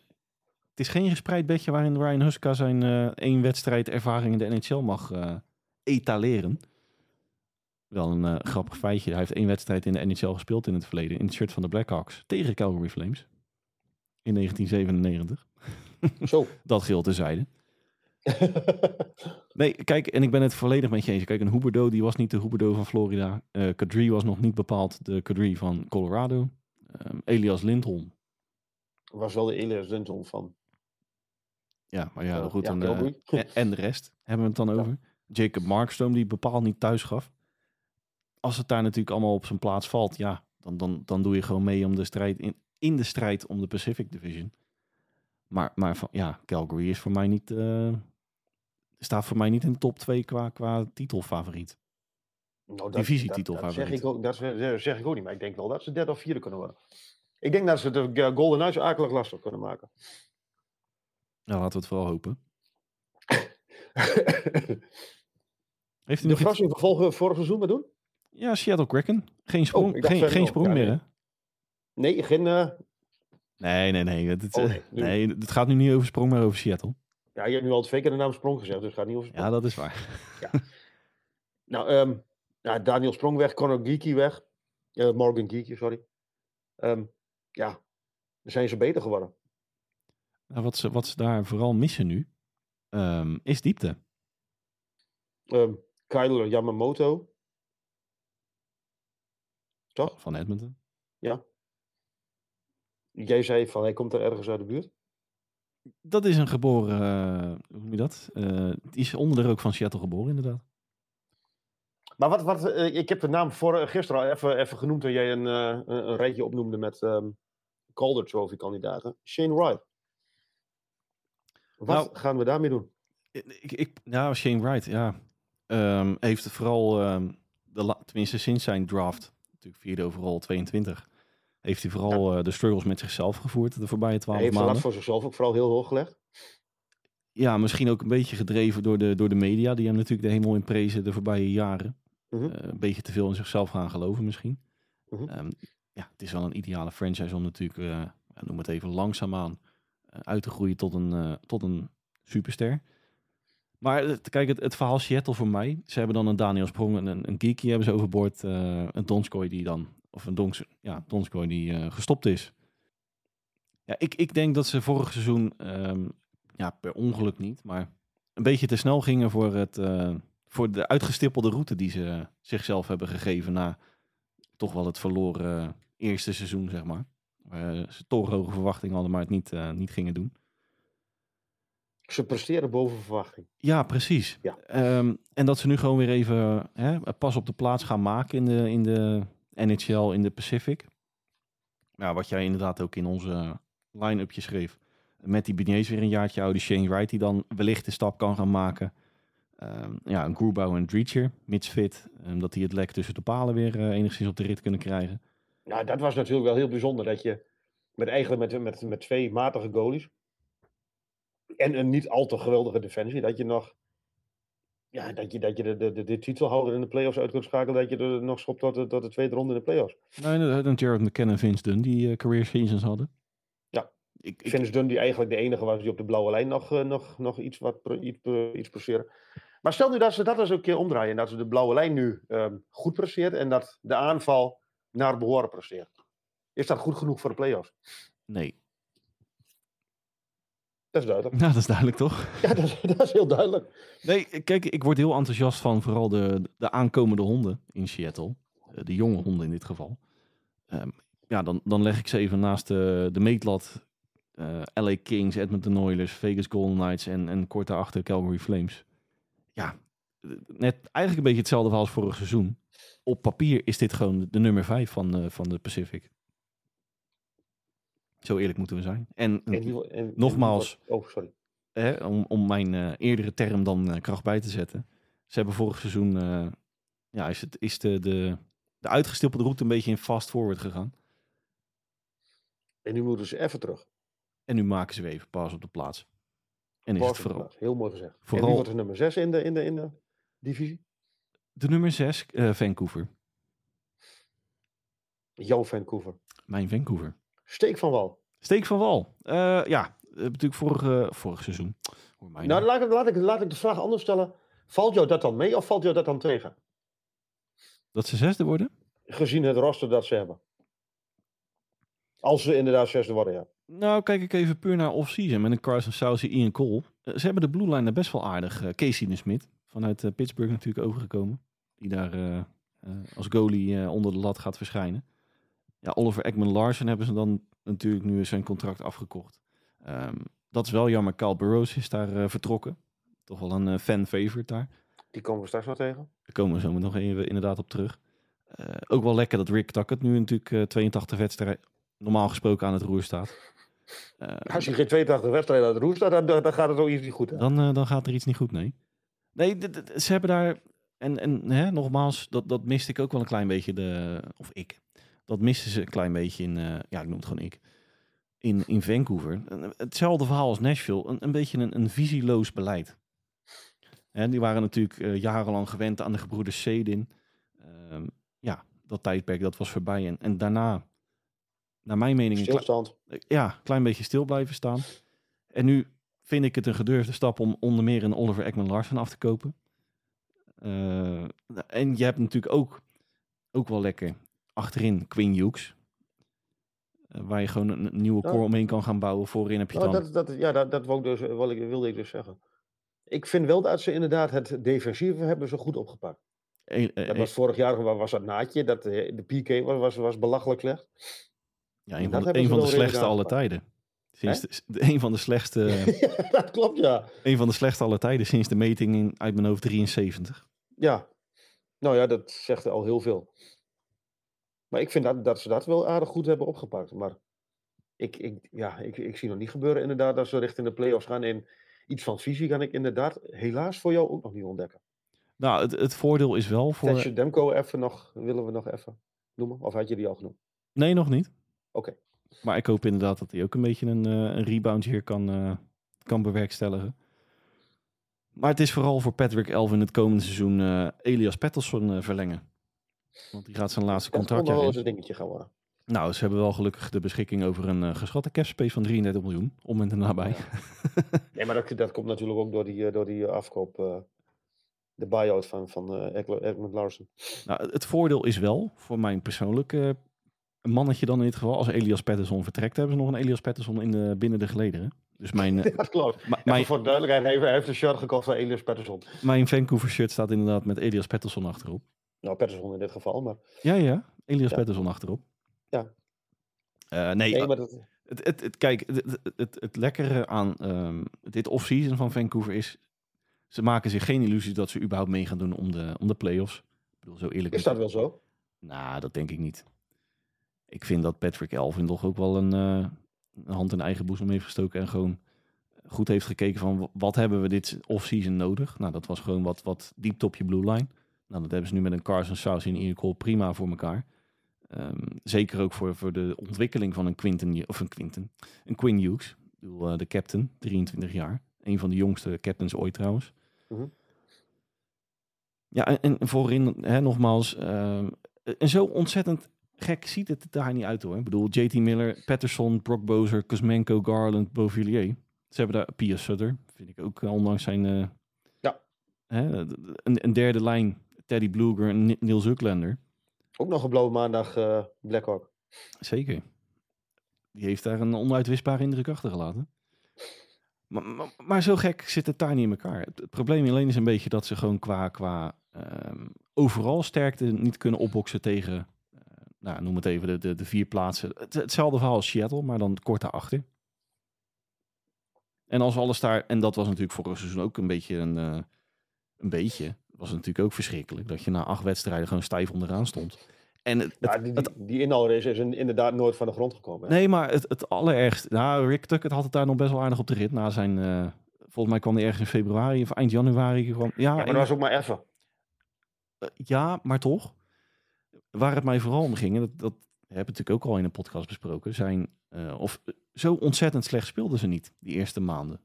het is geen gespreid bedje waarin Ryan Huska zijn uh, één wedstrijd ervaring in de NHL mag uh, etaleren. Wel een uh, grappig feitje. Hij heeft één wedstrijd in de NHL gespeeld in het verleden. In het shirt van de Blackhawks. Tegen Calgary Flames. In 1997. Zo. Dat geldt terzijde. nee, kijk, en ik ben het volledig met je eens. Kijk, een Huberdo, die was niet de Huberdo van Florida. Uh, Kadri was nog niet bepaald de Kadri van Colorado. Um, Elias Lindholm. Was wel de Elias Lindholm van ja, maar ja, goed. en, uh, en, de rest hebben we het dan over. Jacob Markstrom, die bepaald niet thuis gaf. Als het daar natuurlijk allemaal op zijn plaats valt, ja, dan, dan, dan doe je gewoon mee om de strijd in, in de strijd om de Pacific Division. Maar, maar van, ja, Calgary is voor mij niet, uh, staat voor mij niet in de top 2 qua, qua titelfavoriet. nou, divisietitel dat, dat, zeg ik ook, dat zeg ik ook niet, maar ik denk wel dat ze derde of vierde kunnen worden. Ik denk dat ze de Golden Knights akelig lastig kunnen maken. Nou, laten we het vooral hopen. Heeft u de verrassing van vorig seizoen doen? Ja, Seattle Kraken. Geen sprong, oh, geen, geen sprong meer, hè? Nee, geen... Uh... Nee, nee, nee. Het, oh, nee, nee, het gaat nu niet over sprong, maar over Seattle. Ja, je hebt nu al twee keer de naam Sprong gezegd, dus het gaat niet over sprong. Ja, dat is waar. Ja. nou, um, ja, Daniel Sprong weg, Conor Geeky weg. Uh, Morgan Geeky, sorry. Um, ja, dan zijn ze beter geworden. Nou, wat, ze, wat ze daar vooral missen nu, um, is diepte. Um, Kyler Yamamoto. Toch? Van Edmonton. Ja. Jij zei van hij komt er ergens uit de buurt. Dat is een geboren, uh, hoe noem je dat? Uh, die is onder de rook van Seattle geboren, inderdaad. Maar wat, wat uh, ik heb de naam voor, gisteren al even, even genoemd toen jij een, een, een rijtje opnoemde met um, Calder Trophy kandidaten. Shane Wright. Wat nou, gaan we daarmee doen? Ik, ik, nou, Shane Wright, ja. Um, heeft vooral, um, de, tenminste sinds zijn draft, natuurlijk vierde overal 22, heeft hij vooral ja. uh, de struggles met zichzelf gevoerd de voorbije twaalf maanden. Hij heeft voor zichzelf ook vooral heel hoog gelegd. Ja, misschien ook een beetje gedreven door de, door de media, die hem natuurlijk de hemel in prezen de voorbije jaren. -hmm. uh, een beetje te veel in zichzelf gaan geloven misschien. -hmm. um, ja, het is wel een ideale franchise om natuurlijk, uh, noem het even langzaamaan, uit te groeien tot een, tot een superster. Maar kijk, het, het, verhaal Seattle voor mij. Ze hebben dan een Daniel Sprong en een, een Geeky hebben ze overboord. Uh, een Donskoy die dan, of een Donks, ja, Donskoy die gestopt is. Ja, ik, ik denk dat ze vorig seizoen, um, ja, per ongeluk niet, maar een beetje te snel gingen voor, het, voor de uitgestippelde route die ze zichzelf hebben gegeven na toch wel het verloren eerste seizoen, zeg maar. Waar ze toch hoge verwachtingen hadden, maar het niet, niet gingen doen. Ze presteren boven verwachting. Ja, precies. Ja. Um, en dat ze nu gewoon weer even hè, pas op de plaats gaan maken in de, in de NHL, in de Pacific. Ja, wat jij inderdaad ook in onze line-upje schreef. Met die Beniers weer een jaartje oude Shane Wright die dan wellicht de stap kan gaan maken. Um, ja, een Grubauer en Dreacher, mits fit. Um, dat die het lek tussen de palen weer uh, enigszins op de rit kunnen krijgen. Ja, dat was natuurlijk wel heel bijzonder. Dat je met, eigenlijk met, met, met twee matige goalies en een niet al te geweldige defensie, dat je nog ja, dat je, dat je de, de, de, titelhouder in de playoffs uit kunt schakelen, dat je er nog schopt tot de, tot de tweede ronde in de playoffs. Nee, nou, dan Jared McKenna en Vince Dunn die uh, career seasons hadden. Ja, ik, ik, Vince Dunn die eigenlijk de enige was die op de blauwe lijn nog, uh, nog, nog iets, wat, iets, uh, iets. Maar stel nu dat ze dat eens een keer omdraaien en dat ze de blauwe lijn nu um, goed presteert en dat de aanval naar behoren presteert. Is dat goed genoeg voor de playoffs? Nee. Dat is duidelijk. Ja, dat is duidelijk toch? Ja, dat is, dat is heel duidelijk. Nee, kijk, ik word heel enthousiast van vooral de, de aankomende honden in Seattle. Eh, de jonge honden in dit geval. Um, ja, dan, dan leg ik ze even naast de, de meetlat. Uh, eh, LA Kings, Edmonton Oilers, Vegas Golden Knights en, en kort daarachter Calgary Flames. Ja, net eigenlijk een beetje hetzelfde verhaal als vorig seizoen. Op papier is dit gewoon de nummer 5 van, uh, van de Pacific. Zo eerlijk moeten we zijn. En, en, nogmaals, oh, sorry. Hè, om, om mijn uh, eerdere term dan uh, kracht bij te zetten. Ze hebben vorig seizoen, ja, is, het, is de, de, de uitgestippelde route een beetje in fast forward gegaan. En nu moeten ze even terug. En nu maken ze weer even pas op de plaats. En is het vooral. Heel mooi gezegd. Vooral, en wordt nummer 6 in de, in, de, in de divisie? De nummer 6, Vancouver. Jouw Vancouver. Mijn Vancouver. Steek van wal. Steek van wal. Uh, ja, natuurlijk vorige, vorig seizoen. Nou, nou, laat ik, laat, ik, laat ik de vraag anders stellen. Valt jou dat dan mee of valt jou dat dan tegen? Dat ze zesde worden? Gezien het roster dat ze hebben. Als ze inderdaad zesde worden, ja. Nou, kijk ik even puur naar off-season met een Carson Southey, Ian Cole. Uh, ze hebben de blue line best wel aardig. Uh, Casey de Smith, vanuit uh, Pittsburgh natuurlijk overgekomen. Die daar als goalie onder de lat gaat verschijnen. Ja, Oliver Ekman Larsen hebben ze dan natuurlijk nu zijn contract afgekocht. Um, dat is wel jammer. Carl Burrows is daar uh, vertrokken. Toch wel een uh, fan-favorite daar. Die komen we straks nog tegen. Daar komen we zo nog even inderdaad op terug. Uh, ook wel lekker dat Rick Tuckett nu natuurlijk 82 wedstrijden normaal gesproken aan het roer staat. Als je geen 82 wedstrijden aan het roer staat, dan, dan gaat het ook iets niet goed. Dan, dan gaat er iets niet goed, nee. Nee, ze hebben daar en, en hè, nogmaals, dat, dat miste ik ook wel een klein beetje. De, of ik. Dat misten ze een klein beetje in, uh, ja, ik noem het gewoon ik. In, in Vancouver. Hetzelfde verhaal als Nashville. Een, een beetje een, een visieloos beleid. En die waren natuurlijk uh, jarenlang gewend aan de gebroeders Sedin. Uh, ja, dat tijdperk dat was voorbij. En, en daarna, naar mijn mening... Stilstand. ja, een klein beetje stil blijven staan. En nu vind ik het een gedurfde stap om onder meer een Oliver Ekman Larsen af te kopen. Uh, en je hebt natuurlijk ook, ook wel lekker achterin Queen Hughes. Uh, waar je gewoon een, een nieuwe core omheen kan gaan bouwen. Voorin heb je nou, dan... Dat, dat, ja, dat, dat wou ik dus, wat ik, wilde ik dus zeggen. Ik vind wel dat ze inderdaad het defensieve hebben zo goed opgepakt. E dat was vorig jaar was dat naadje. Dat, de PK was, was, was belachelijk slecht. Ja, een van de, een van de slechtste alle tijden. Sinds de, een van de slechtste. ja, dat klopt, ja. Een van de slechtste alle tijden sinds de meting in, uit mijn hoofd 73. Ja, nou ja, dat zegt al heel veel. Maar ik vind dat, dat ze dat wel aardig goed hebben opgepakt. Maar ik, ik, ja, ik, ik zie nog niet gebeuren inderdaad dat ze richting de play-offs gaan. En iets van visie kan ik inderdaad helaas voor jou ook nog niet ontdekken. Nou, het, het voordeel is wel voor... Tetje Demko even nog, willen we nog even noemen? Of had je die al genoemd? Nee, nog niet. Oké. Maar ik hoop inderdaad dat hij ook een beetje een, uh, een rebound hier kan, uh, kan bewerkstelligen. Maar het is vooral voor Patrick Elvin het komende seizoen uh, Elias Pettersson verlengen. Want die gaat zijn laatste contract Dat wel een dingetje gaan worden. Nou, ze hebben wel gelukkig de beschikking over een geschatte capspace van 33 miljoen. Om en nabij. Ja. nee, maar dat, dat komt natuurlijk ook door die, door die afkoop de buyout van, van uh, Edmund Larsen. Nou, het voordeel is wel, voor mijn persoonlijke mannetje dan in dit geval, als Elias Pettersson vertrekt, hebben ze nog een Elias Pettersson in de, binnen de gelederen. Dus mijn, ja, dat klopt. Mijn, voor de duidelijkheid, hij heeft een shirt gekocht van Elias Pettersson. Mijn Vancouver shirt staat inderdaad met Elias Pettersson achterop. Nou, Pettersson in dit geval, maar... Ja, ja. Elias ja. Pettersson achterop. Ja. Uh, nee, nee maar dat... het, het, het, kijk, het, het, het, lekkere aan um, dit off-season van Vancouver is... Ze maken zich geen illusies dat ze überhaupt mee gaan doen om de, om de play-offs. Ik bedoel, zo eerlijk is dat wel zo? Nou, dat denk ik niet ik vind dat Patrick Elvin toch ook wel een, uh, een hand in eigen boezem heeft gestoken en gewoon goed heeft gekeken van wat hebben we dit off-season nodig. Nou, dat was gewoon wat, wat diepte op je blue line. Nou, dat hebben ze nu met een Carson South in ieder geval prima voor elkaar. Um, zeker ook voor, voor de ontwikkeling van een Quinten, of een Quinten, een Quinn Hughes. Ik bedoel, uh, de captain, 23 jaar. Een van de jongste captains ooit trouwens. Mm -hmm. Ja, en, en voorin, hè, nogmaals, uh, en zo ontzettend gek ziet het daar niet uit hoor. Ik bedoel, JT Miller, Patterson, Brock Bozer, Kuzmenko, Garland, Beauvillier. Ze hebben daar Pia Sutter, vind ik ook, ondanks zijn... Uh, ja. Hè, een, een, derde lijn, Teddy Bluger en Niels Ucklander. Ook nog een blauwe maandag uh, Blackhawk. Zeker. Die heeft daar een onuitwisbare indruk achtergelaten. Maar, maar, maar, zo gek zit het daar niet in elkaar. Het, het, probleem alleen is een beetje dat ze gewoon qua, qua um, overal sterkte niet kunnen opboksen tegen nou, noem het even de, de, de vier plaatsen. Het, hetzelfde verhaal als Seattle, maar dan kort daarachter. En als alles daar, en dat was natuurlijk vorig seizoen ook een beetje een, uh, een beetje, was natuurlijk ook verschrikkelijk, dat je na acht wedstrijden gewoon stijf onderaan stond. En het, ja, die, die, die inhoudrace is inderdaad nooit van de grond gekomen. Hè? Nee, maar het, het allerergste, nou, Rick Tuckett had het daar nog best wel aardig op de rit na zijn, uh, volgens mij kwam hij ergens in februari of eind januari gewoon. Ja, ja maar dat was ook maar even. Uh, ja, maar toch waar het mij vooral om ging, en dat, dat heb ik natuurlijk ook al in een podcast besproken, zijn, uh, of zo ontzettend slecht speelden ze niet, die eerste maanden.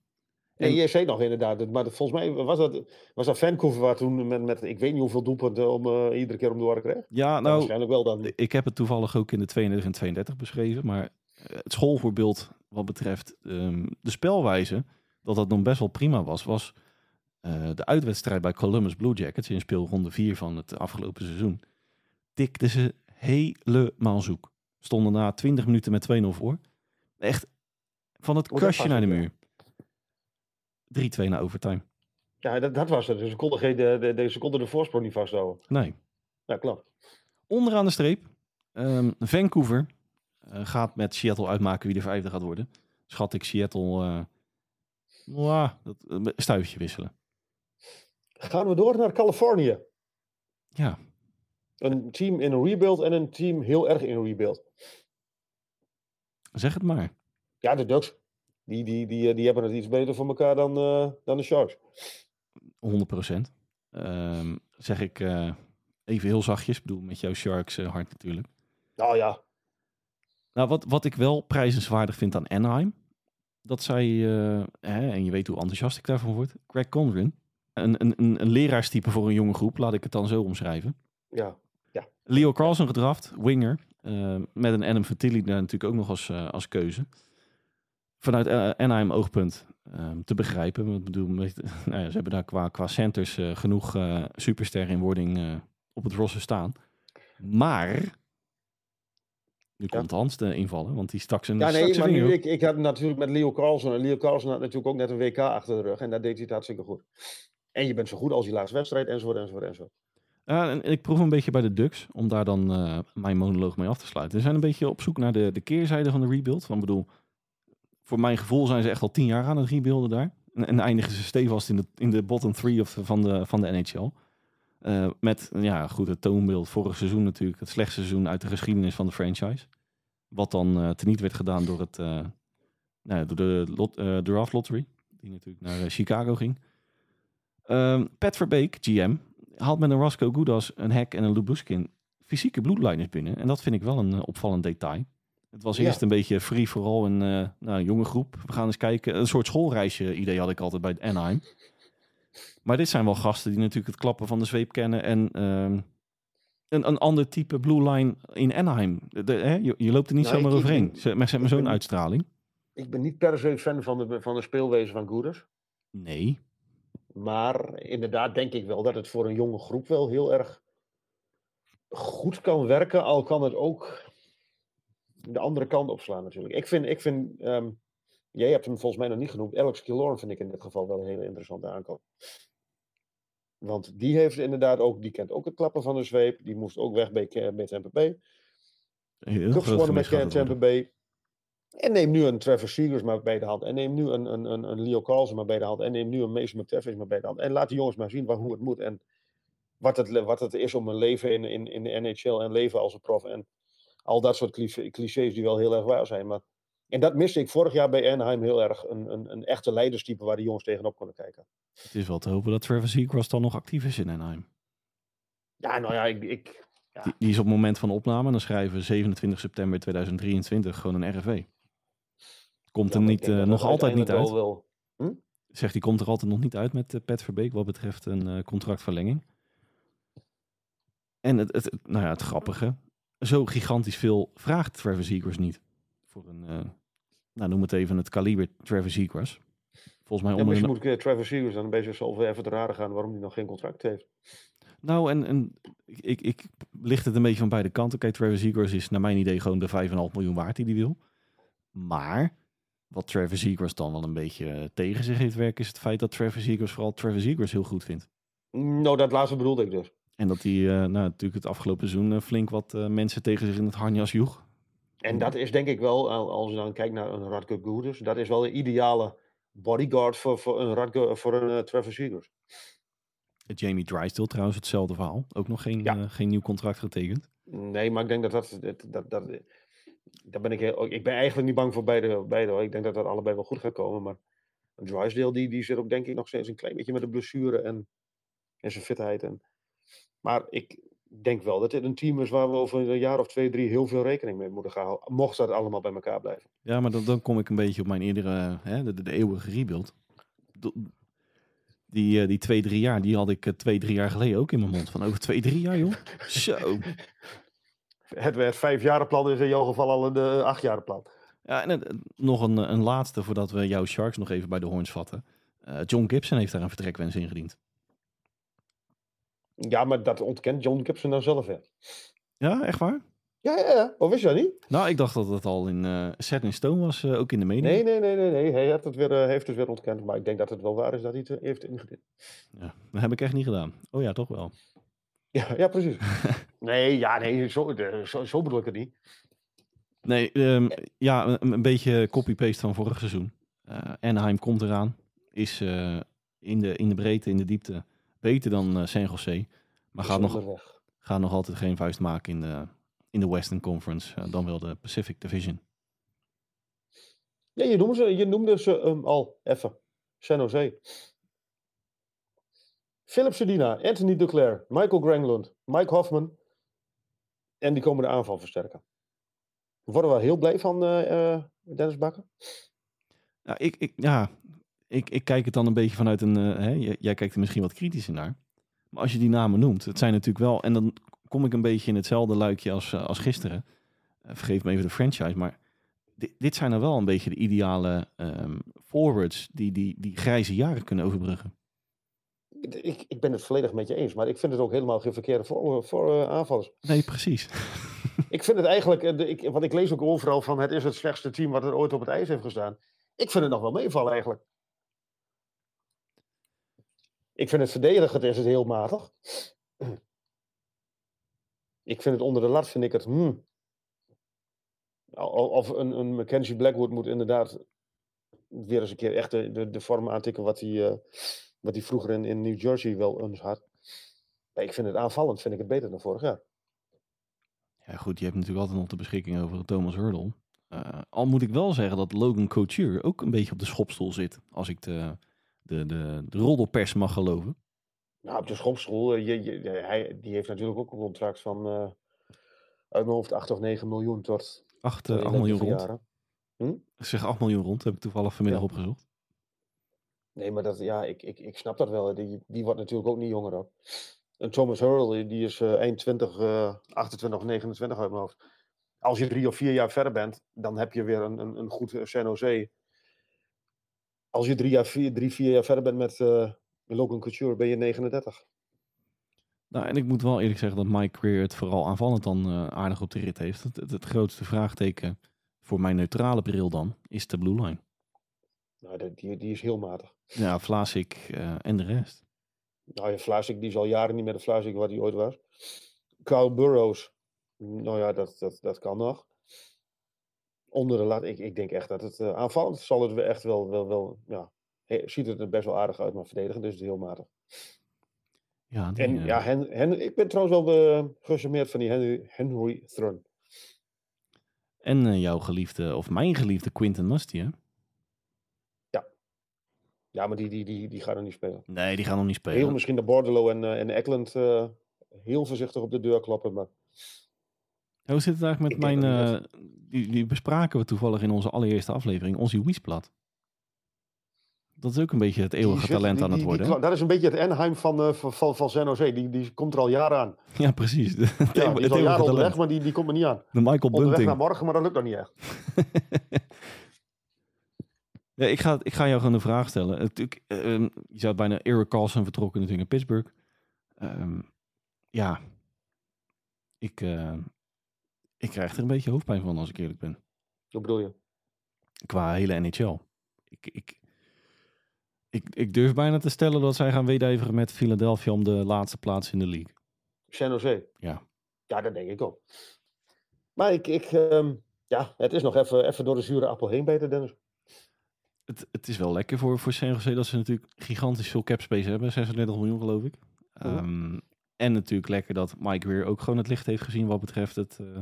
En... Nee, je zei nog inderdaad, maar volgens mij was dat, was dat Vancouver waar toen met, met ik weet niet hoeveel doelpunten om uh, iedere keer om de oren kreeg. Ja, nou, waarschijnlijk wel dan. Ik heb het toevallig ook in de 32 en 32 beschreven, maar het schoolvoorbeeld wat betreft um, de spelwijze, dat dat nog best wel prima was, was uh, de uitwedstrijd bij Columbus Blue Jackets in speelronde 4 van het afgelopen seizoen tikten ze helemaal zoek. Stonden na 20 minuten met 2-0 voor. Echt van het kastje naar de muur. 3-2 naar overtime. Ja, dat, dat was het. Dus ze konden, geen, de, de, ze konden de voorsprong niet vasthouden. Nee. Ja, klopt. Onderaan de streep. Um, Vancouver uh, gaat met Seattle uitmaken wie de vijfde gaat worden. Schat ik Seattle uh, dat, stuifje wisselen. Gaan we door naar Californië. Ja, een team in een rebuild en een team heel erg in een rebuild. Zeg het maar. Ja, de Ducks. Die, die, die, die hebben het iets beter voor elkaar dan, uh, dan de Sharks. 100 procent. ehm, zeg ik eh, even heel zachtjes. Ik bedoel, met jouw Sharks uh, hart natuurlijk. Nou ja. Nou, wat, wat ik wel prijzenswaardig vind aan Anaheim, dat zij, hè, en je weet hoe enthousiast ik daarvan word, Greg Conran, een, een, een, een leraarstype voor een jonge groep, laat ik het dan zo omschrijven. Ja. Ja. Leo Carlson gedraft, winger, uh, met een Adam Fertilli daar natuurlijk ook nog als, uh, als keuze. Vanuit Anaheim oogpunt um, te begrijpen. Bedoel, nou ja, ze hebben daar qua, qua centers genoeg superster in wording op het roster staan. Maar nu ja. komt Hans te invallen, want die stak zijn Ja, nee, maar nu, ik, ik heb natuurlijk met Leo Carlson. En Leo Carlson had natuurlijk ook net een WK achter de rug. En daar deed hij het hartstikke goed. En je bent zo goed als die laatste wedstrijd, enzovoort, enzovoort, enzovoort. En ik proef een beetje bij de Ducks, om daar dan uh, mijn monoloog mee af te sluiten. We zijn een beetje op zoek naar de, de keerzijde van de rebuild. Van bedoel, voor mijn gevoel zijn ze echt al tien jaar aan het rebuilden daar. En, en eindigen ze stevast in de, in de bottom three of, van, de, van de NHL. Uh, met, ja, goed, het toonbeeld vorig seizoen natuurlijk. Het slechtste seizoen uit de geschiedenis van de franchise. Wat dan uh, teniet werd gedaan door, het, nou, door de draft lottery. Die natuurlijk naar Chicago ging. Um, Pat Verbeek, GM, haalt met een Roscoe Goudas, een Hack en een Lubuskin fysieke bloedlijners binnen. En dat vind ik wel een opvallend detail. Het was eerst ja. een beetje free vooral een uh, nou, jonge groep. We gaan eens kijken. Een soort schoolreisje idee had ik altijd bij Anaheim. Maar dit zijn wel gasten die natuurlijk het klappen van de zweep kennen. En um, een, een ander type blue line in Anaheim. De, hè? Je, je, loopt er niet nou, zomaar overheen. Ben, met met zo'n uitstraling. Ik ben niet per se fan van de, van de speelwezen van Goeders. Nee. Maar inderdaad denk ik wel dat het voor een jonge groep wel heel erg goed kan werken. Al kan het ook de andere kant opslaan natuurlijk. Ik vind, ik vind um, jij hebt hem volgens mij nog niet genoemd. Alex Killorn vind ik in dit geval wel een hele interessante aankoop. Want die heeft inderdaad ook, die kent ook het klappen van de zweep. Die moest ook weg bij, bij Tampa Bay. Heel gewonnen met Tampa Bay. En neem nu een Trevor Seegers maar bij de hand. En neem nu een, een, een, een Leo Carlsen maar bij de hand. En neem nu een Mason McTavish maar bij de hand. En laat die jongens maar zien wat, hoe het moet. En wat het, wat het is om een leven in, in, in de NHL en leven als een prof. En al dat soort clichés die wel heel erg waar zijn. Maar, en dat miste ik vorig jaar bij Anaheim heel erg. Een, een, een echte leiderstype waar de jongens tegenop konden kijken. Het is wel te hopen dat Trevor Seacrest dan nog actief is in Anaheim. Ja, nou ja, ik... ik ja. Die, die, is op het moment van opname, dan schrijven we 27 september 2023 gewoon een RFW. Komt er niet, uh, nog altijd niet uit. Wel... Hm? Zegt, die komt er altijd nog niet uit met uh, Pat Verbeek wat betreft een uh, contractverlenging. En het, het, nou ja, het grappige, zo gigantisch veel vraagt Trevor Seacrest niet. Voor een, nou noem het even het kaliber Trevor Seacrest. Volgens mij ja, misschien moet ik Trevor Seacrest dan een beetje zo even te raden gaan waarom hij nog geen contract heeft. Nou, en, en ik, ik licht het een beetje van beide kanten. Kijk, Trevor Seacrest is naar mijn idee gewoon de 5,5 miljoen waard die hij wil. Maar wat Trevor Seacrest dan wel een beetje tegen zich heeft werken, is het feit dat Trevor Seacrest vooral Trevor Seacrest heel goed vindt. Nou, dat laatste bedoelde ik dus. En dat hij uh, nou, natuurlijk het afgelopen seizoen uh, flink wat uh, mensen tegen zich in het harnas joeg. En dat is denk ik wel, als je dan kijkt naar een Radko Goeders, dat is wel de ideale bodyguard voor, voor een, Radko, voor een Trevor Seacrest. Jamie Drysdale trouwens hetzelfde verhaal. Ook nog geen, ja. geen nieuw contract getekend. Nee, maar ik denk dat dat, dat, dat, dat daar ben ik, heel, ik ben eigenlijk niet bang voor beide, beide hoor. Ik denk dat dat allebei wel goed gaat komen. Maar Drysdale die, die zit ook denk ik nog steeds een klein beetje met de blessure en, en zijn fitheid. En, maar ik denk wel dat dit een team is waar we over een jaar of twee, drie heel veel rekening mee moeten gaan houden. Mocht dat allemaal bij elkaar blijven. Ja, maar dan, dan kom ik een beetje op mijn eerdere, hè, de, de, eeuwige rebuild. Die, die twee, drie jaar, die had ik twee, drie jaar geleden ook in mijn mond. Van over twee, drie jaar, joh. Zo het werd vijfjarenplan is in jouw geval al een uh, achtjarenplan. Ja, en uh, nog een, een laatste voordat we jouw Sharks nog even bij de horns vatten. Uh, John Gibson heeft daar een vertrekwens ingediend. Ja, maar dat ontkent John Gibson nou zelf hè? Ja, echt waar? Ja, ja, ja. Of wist je dat niet? Nou, ik dacht dat het al in uh, set in stone was, ook in de media. Nee, nee, nee, nee, nee. Hij heeft het, weer, heeft het weer ontkend. Maar ik denk dat het wel waar is dat hij het heeft ingediend. Ja, dat heb ik echt niet gedaan. Oh ja, toch wel. Ja, ja precies. nee, ja, nee, zo, zo, zo, bedoel ik het niet. Nee, um, ja, een, een beetje copy-paste van vorig seizoen. Uh, Anaheim komt eraan. Is uh, in, de, in de breedte, in de diepte beter dan uh, San Jose. Maar gaat nog, gaat nog altijd geen vuist maken in de, in de Western Conference. dan wel de Pacific Division. Ja, je noemde ze, je noemde ze um, al even. San Jose. Philip Sedina, Anthony Duclair, Michael Granglund, Mike Hoffman. En die komen de aanval versterken. Worden we heel blij van uh, Dennis Bakker? Ja, ik, ik, ja ik, ik kijk het dan een beetje vanuit een... Uh, hè, jij kijkt er misschien wat kritischer naar. Maar als je die namen noemt, het zijn natuurlijk wel... En dan kom ik een beetje in hetzelfde luikje als, als gisteren. vergeef me even de franchise, maar dit, zijn er wel een beetje de ideale um, forwards die, die die grijze jaren kunnen overbruggen. Ik, ik ben het volledig met je eens, maar ik vind het ook helemaal geen verkeerde voor, voor uh, aanvallers. Nee, precies. ik vind het eigenlijk, uh, ik, want ik lees ook overal van het is het slechtste team wat er ooit op het ijs heeft gestaan. Ik vind het nog wel meevallen eigenlijk. Ik vind het verdedigend is het heel matig. Ik vind het onder de lat, vind ik het. Hmm. Of een, een Mackenzie Blackwood moet inderdaad weer eens een keer echt de, de, de vorm aantikken wat hij, uh, wat hij vroeger in, in New Jersey wel eens had. Ik vind het aanvallend, vind ik het beter dan vorig jaar. Ja goed, je hebt natuurlijk altijd nog de beschikking over Thomas Hurdle. Uh, al moet ik wel zeggen dat Logan Couture ook een beetje op de schopstoel zit. Als ik de, de, de, de roddelpers mag geloven. Nou, op de schopstoel, je, je, hij, die heeft natuurlijk ook een contract van uh, uit mijn hoofd 8 of 9 miljoen tot 8, 8 miljoen rond. Hm? Ik zeg 8 miljoen rond, heb ik toevallig vanmiddag ja. opgezocht. Nee, maar dat, ja, ik, ik, ik snap dat wel. Die, die wordt natuurlijk ook niet jonger ook. En Thomas Hurl, die is uh, 21, uh, 28 of 29 uit mijn hoofd. Als je drie of vier jaar verder bent, dan heb je weer een, een, een goed San Jose. Als je drie, jaar, vier, drie, vier jaar verder bent met uh, Logan Couture, ben je 39. Nou, en ik moet wel eerlijk zeggen dat Mike Greer het vooral aanvallend dan uh, aardig op de rit heeft. Het, het, het, grootste vraagteken voor mijn neutrale bril dan is de blue line. Nou, die, die is heel matig. Ja, Vlaasik uh, en de rest. Nou ja, Vlaasik die is al jaren niet meer de Vlaasik wat hij ooit was. Kyle Burrows, nou ja, dat, dat, dat kan nog. Onder de lat, ik, ik denk echt dat het uh, aanvallend zal het echt wel, wel, wel ja, ziet het er best wel aardig uit, maar verdedigen dus is het heel matig. Ja, die, en uh... ja, Hen, Hen, ik ben trouwens wel uh, gecharmeerd van die Henry, Henry Thrun. En jouw geliefde, of mijn geliefde Quinten? Ja. Ja, maar die, die, die, die gaan er niet spelen. Nee, die gaan nog niet spelen. Heel misschien de Bordello en, en Eckland heel voorzichtig op de deur kloppen, maar... Hoe zit het eigenlijk met ik mijn... die, die bespraken we toevallig in onze allereerste aflevering, onze Wiesplat. Dat is ook een beetje het eeuwige talent die, aan het worden. Die, dat is een beetje het Anaheim van, uh, van, van San Jose. Die, die komt er al jaren aan. Ja, precies. De, ja, die is al jaren onderweg, maar die, die komt er niet aan. De Michael Bunting. Onderweg naar morgen, maar dat lukt nog niet echt. ik, ga, ik ga jou gewoon een vraag stellen. Natuurlijk, uh, je zou bijna Eric Carlson vertrokken natuurlijk in Pittsburgh. Um, ja, ik, uh, ik krijg er een beetje hoofdpijn van als ik eerlijk ben. Wat bedoel je? Qua hele NHL. Ik, ik, ik, ik durf bijna te stellen dat zij gaan wedijveren met Philadelphia om de laatste plaats in de league. San Jose? Ja. Ja, dat denk ik ook. Maar ik, ik um, ja, het is nog even, even door de zure appel heen beter, Dennis. Het, het is wel lekker voor, voor San Jose dat ze natuurlijk gigantisch veel cap space hebben. 36 miljoen geloof ik. Oh. Um, en natuurlijk lekker dat Mike weer ook gewoon het licht heeft gezien wat betreft het, uh,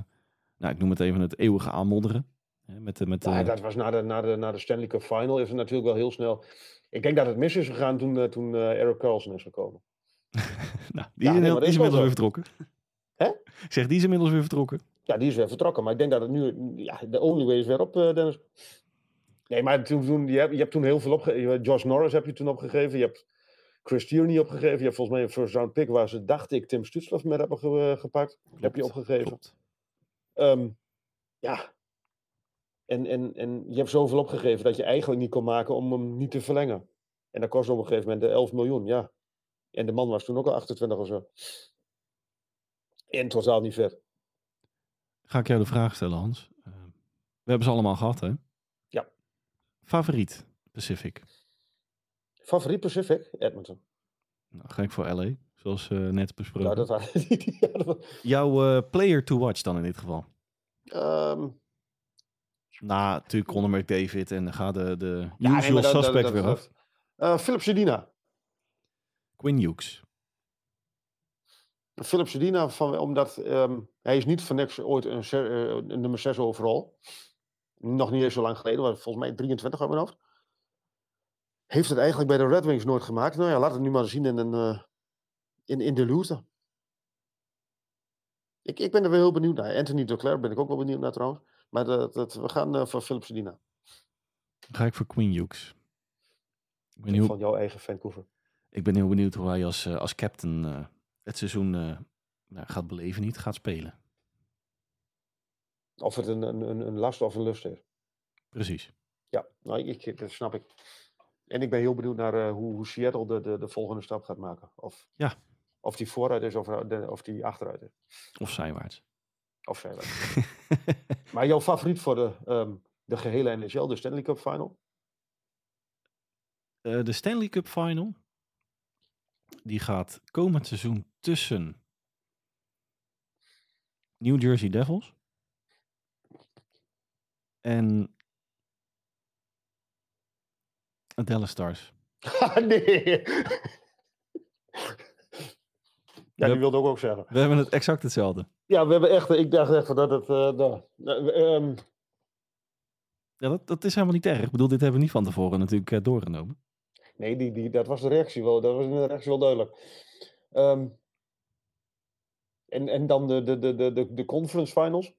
nou ik noem het even het eeuwige aanmodderen. Met de, met de... Ja, dat was na de, na, de, na de Stanley Cup Final is het natuurlijk wel heel snel ik denk dat het mis is gegaan toen, uh, toen uh, Eric Carlson is gekomen. nou, die, ja, is, nee, die is inmiddels weer vertrokken. Hè? Ik zeg, die is inmiddels weer vertrokken. Ja, die is weer vertrokken. Maar ik denk dat het nu... Ja, de only way is weer op, Dennis. Nee, maar toen, toen, je, hebt, je hebt toen heel veel opgegeven. Josh Norris heb je toen opgegeven. Je hebt Chris Tierney opgegeven. Je hebt volgens mij een first round pick waar ze, dacht ik, Tim Stutzloff met hebben ge, gepakt. Klopt, heb je opgegeven. Um, ja, en, en, en je hebt zoveel opgegeven dat je eigenlijk niet kon maken om hem niet te verlengen. En dat kost op een gegeven moment de 11 miljoen, ja. En de man was toen ook al 28 of zo. En totaal niet vet. Ga ik jou de vraag stellen, Hans. Uh, we hebben ze allemaal gehad, hè? Favoriet Pacific? Favoriet Pacific? Edmonton. Nou, ga ik voor LA, zoals uh, net besproken. Ja, dat was, ja, dat was... Jouw uh, player to watch dan in dit geval? Um, Na natuurlijk Conor McDavid en ga de, de ja, usual nee, dat, suspect dat, weer af. Uh, Philip Sedina. Quinn Hughes. Philip Sedina, van, omdat um, hij is niet van niks ooit een, een nummer 6 overal. Nog niet eens zo lang geleden, maar volgens mij 23 uit mijn hoofd. Heeft het eigenlijk bij de Red Wings nooit gemaakt. Nou ja, laat het nu maar zien in een, uh, in, in de loser. Ik, ik ben er wel heel benieuwd naar. Anthony Duclair ben ik ook wel benieuwd naar trouwens. Maar dat, dat, we gaan uh, voor Philip Sedina. ga ik voor Queen Hughes. Ik ben heel... Van jouw eigen Vancouver. Ik ben heel benieuwd hoe hij als, uh, als captain uh, het seizoen nou, gaat beleven, niet gaat spelen. Of het een, een, een last of een lust is. Precies. Ja, nou, ik, dat snap ik. En ik ben heel benieuwd naar hoe, hoe Seattle de, de, de volgende stap gaat maken. Of, ja. of die vooruit is of, de, of die achteruit is. Of zijwaarts. Of zijwaarts. maar jouw favoriet voor de, um, de gehele NHL, de Stanley Cup Final? Uh, de Stanley Cup Final. Die gaat komend seizoen tussen New Jersey Devils en Dallas Stars. nee. Ja, die wilde ook ook zeggen. We hebben het exact hetzelfde. Ja, we hebben echt, ik dacht echt dat het, uh, nou, um... Ja, dat, dat is helemaal niet erg. Ik bedoel, dit hebben we niet van tevoren natuurlijk uh, doorgenomen. Nee, die, die, dat was de reactie wel, dat was de reactie wel duidelijk. Um, en, en dan de, de, de, de, de conference finals.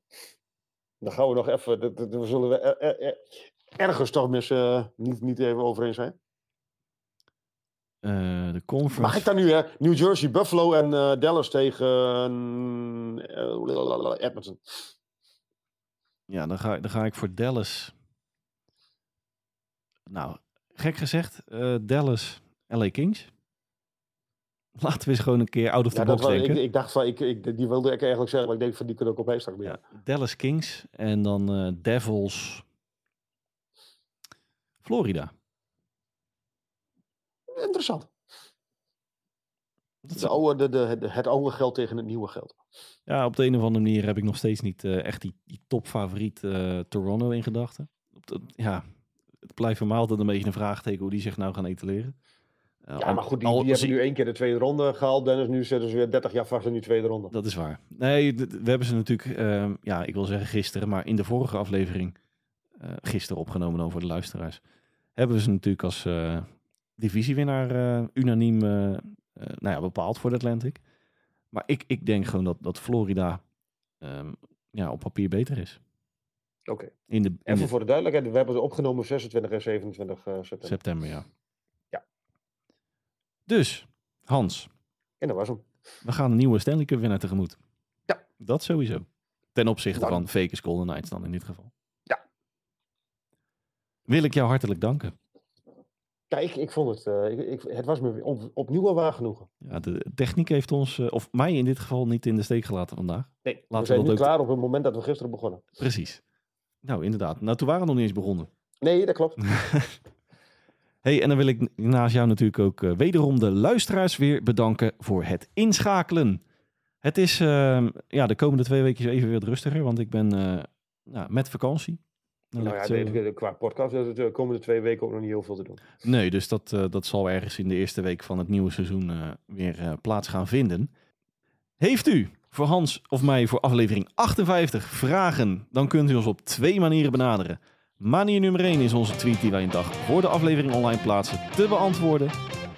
Dan gaan we nog even, daar zullen we er, er, er, ergens toch mis, uh, niet, niet even over eens zijn. Uh, de conference. Mag ik dan nu, hè? New Jersey, Buffalo en uh, Dallas tegen Edmonton. Ja, dan ga, dan ga ik voor Dallas. Nou, gek gezegd, Dallas, LA Kings. Laten we eens gewoon een keer out of the box denken. Ik, ik, dacht van, ik, ik, die wilde ik eigenlijk zeggen, maar ik denk van die kunnen ook op straks Ja, Dallas Kings en dan uh, Devils Florida. Interessant. De oude, de, de, het oude geld tegen het nieuwe geld. Ja, op de een of andere manier heb ik nog steeds niet uh, echt die, die topfavoriet uh, Toronto in gedachten. Ja, het blijft voor mij altijd een beetje een vraagteken hoe die zich nou gaan etaleren. Uh, ja, maar goed, die, die hebben nu één keer de tweede ronde gehaald. Dennis, nu zitten ze weer 30 jaar vast in die tweede ronde. Dat is waar. Nee, we hebben ze natuurlijk, uh, ja, ik wil zeggen gisteren, maar in de vorige aflevering, uh, gisteren opgenomen voor de luisteraars, hebben we ze natuurlijk als divisiewinnaar unaniem nou ja, bepaald voor de Atlantic. Maar ik, ik denk gewoon dat, dat Florida um, ja, op papier beter is. Oké. Okay. Even voor de duidelijkheid, we hebben ze opgenomen 26 en 27 september. September, ja. Dus, Hans. En dat was hem. We gaan een nieuwe Stanley Cup winnaar tegemoet. Ja. Dat sowieso. Ten opzichte van Vegas Golden Knights dan in dit geval. Ja. Wil ik jou hartelijk danken. Kijk, ik, vond het, uh, ik, ik, het was me op, opnieuw al waar genoegen. Ja, de techniek heeft ons, uh, of mij in dit geval, niet in de steek gelaten vandaag. Nee, Laten we zijn we nu klaar op het moment dat we gisteren begonnen. Precies. Nou, inderdaad. Nou, toen waren we nog niet eens begonnen. Nee, dat klopt. Hey, en dan wil ik naast jou natuurlijk ook uh, wederom de luisteraars weer bedanken voor het inschakelen. Het is uh, ja, de komende twee weken even weer rustiger, want ik ben uh, nou, met vakantie. Nou, nou ja, de, qua podcast is de komende twee weken ook nog niet heel veel te doen. Nee, dus dat, dat zal ergens in de eerste week van het nieuwe seizoen weer plaats gaan vinden. Heeft u voor Hans of mij voor aflevering 58 vragen, dan kunt u ons op twee manieren benaderen. Manier nummer 1 is onze tweet die wij een dag voor de aflevering online plaatsen te beantwoorden.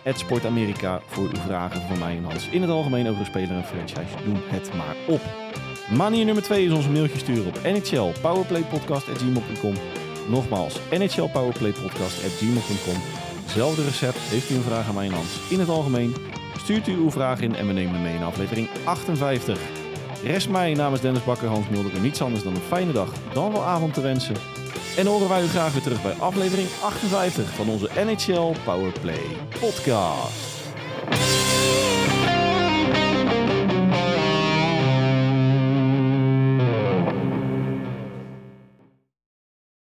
Het Sport Amerika voor uw vragen van mij en Hans in het algemeen over een speler en franchise. Doe het maar op. Manier nummer 2 is onze mailtje sturen op nhlpowerplaypodcast.gmail.com Nogmaals, nhlpowerplaypodcast.gmail.com Zelfde recept, heeft u een vraag aan mij en Hans in het algemeen. Stuurt u uw vraag in en we nemen mee in aflevering 58. Rest mij namens Dennis Bakker, Hans Mulder en niets anders dan een fijne dag, dan wel avond te wensen. En horen wij u graag weer terug bij aflevering 58 van onze NHL Powerplay podcast.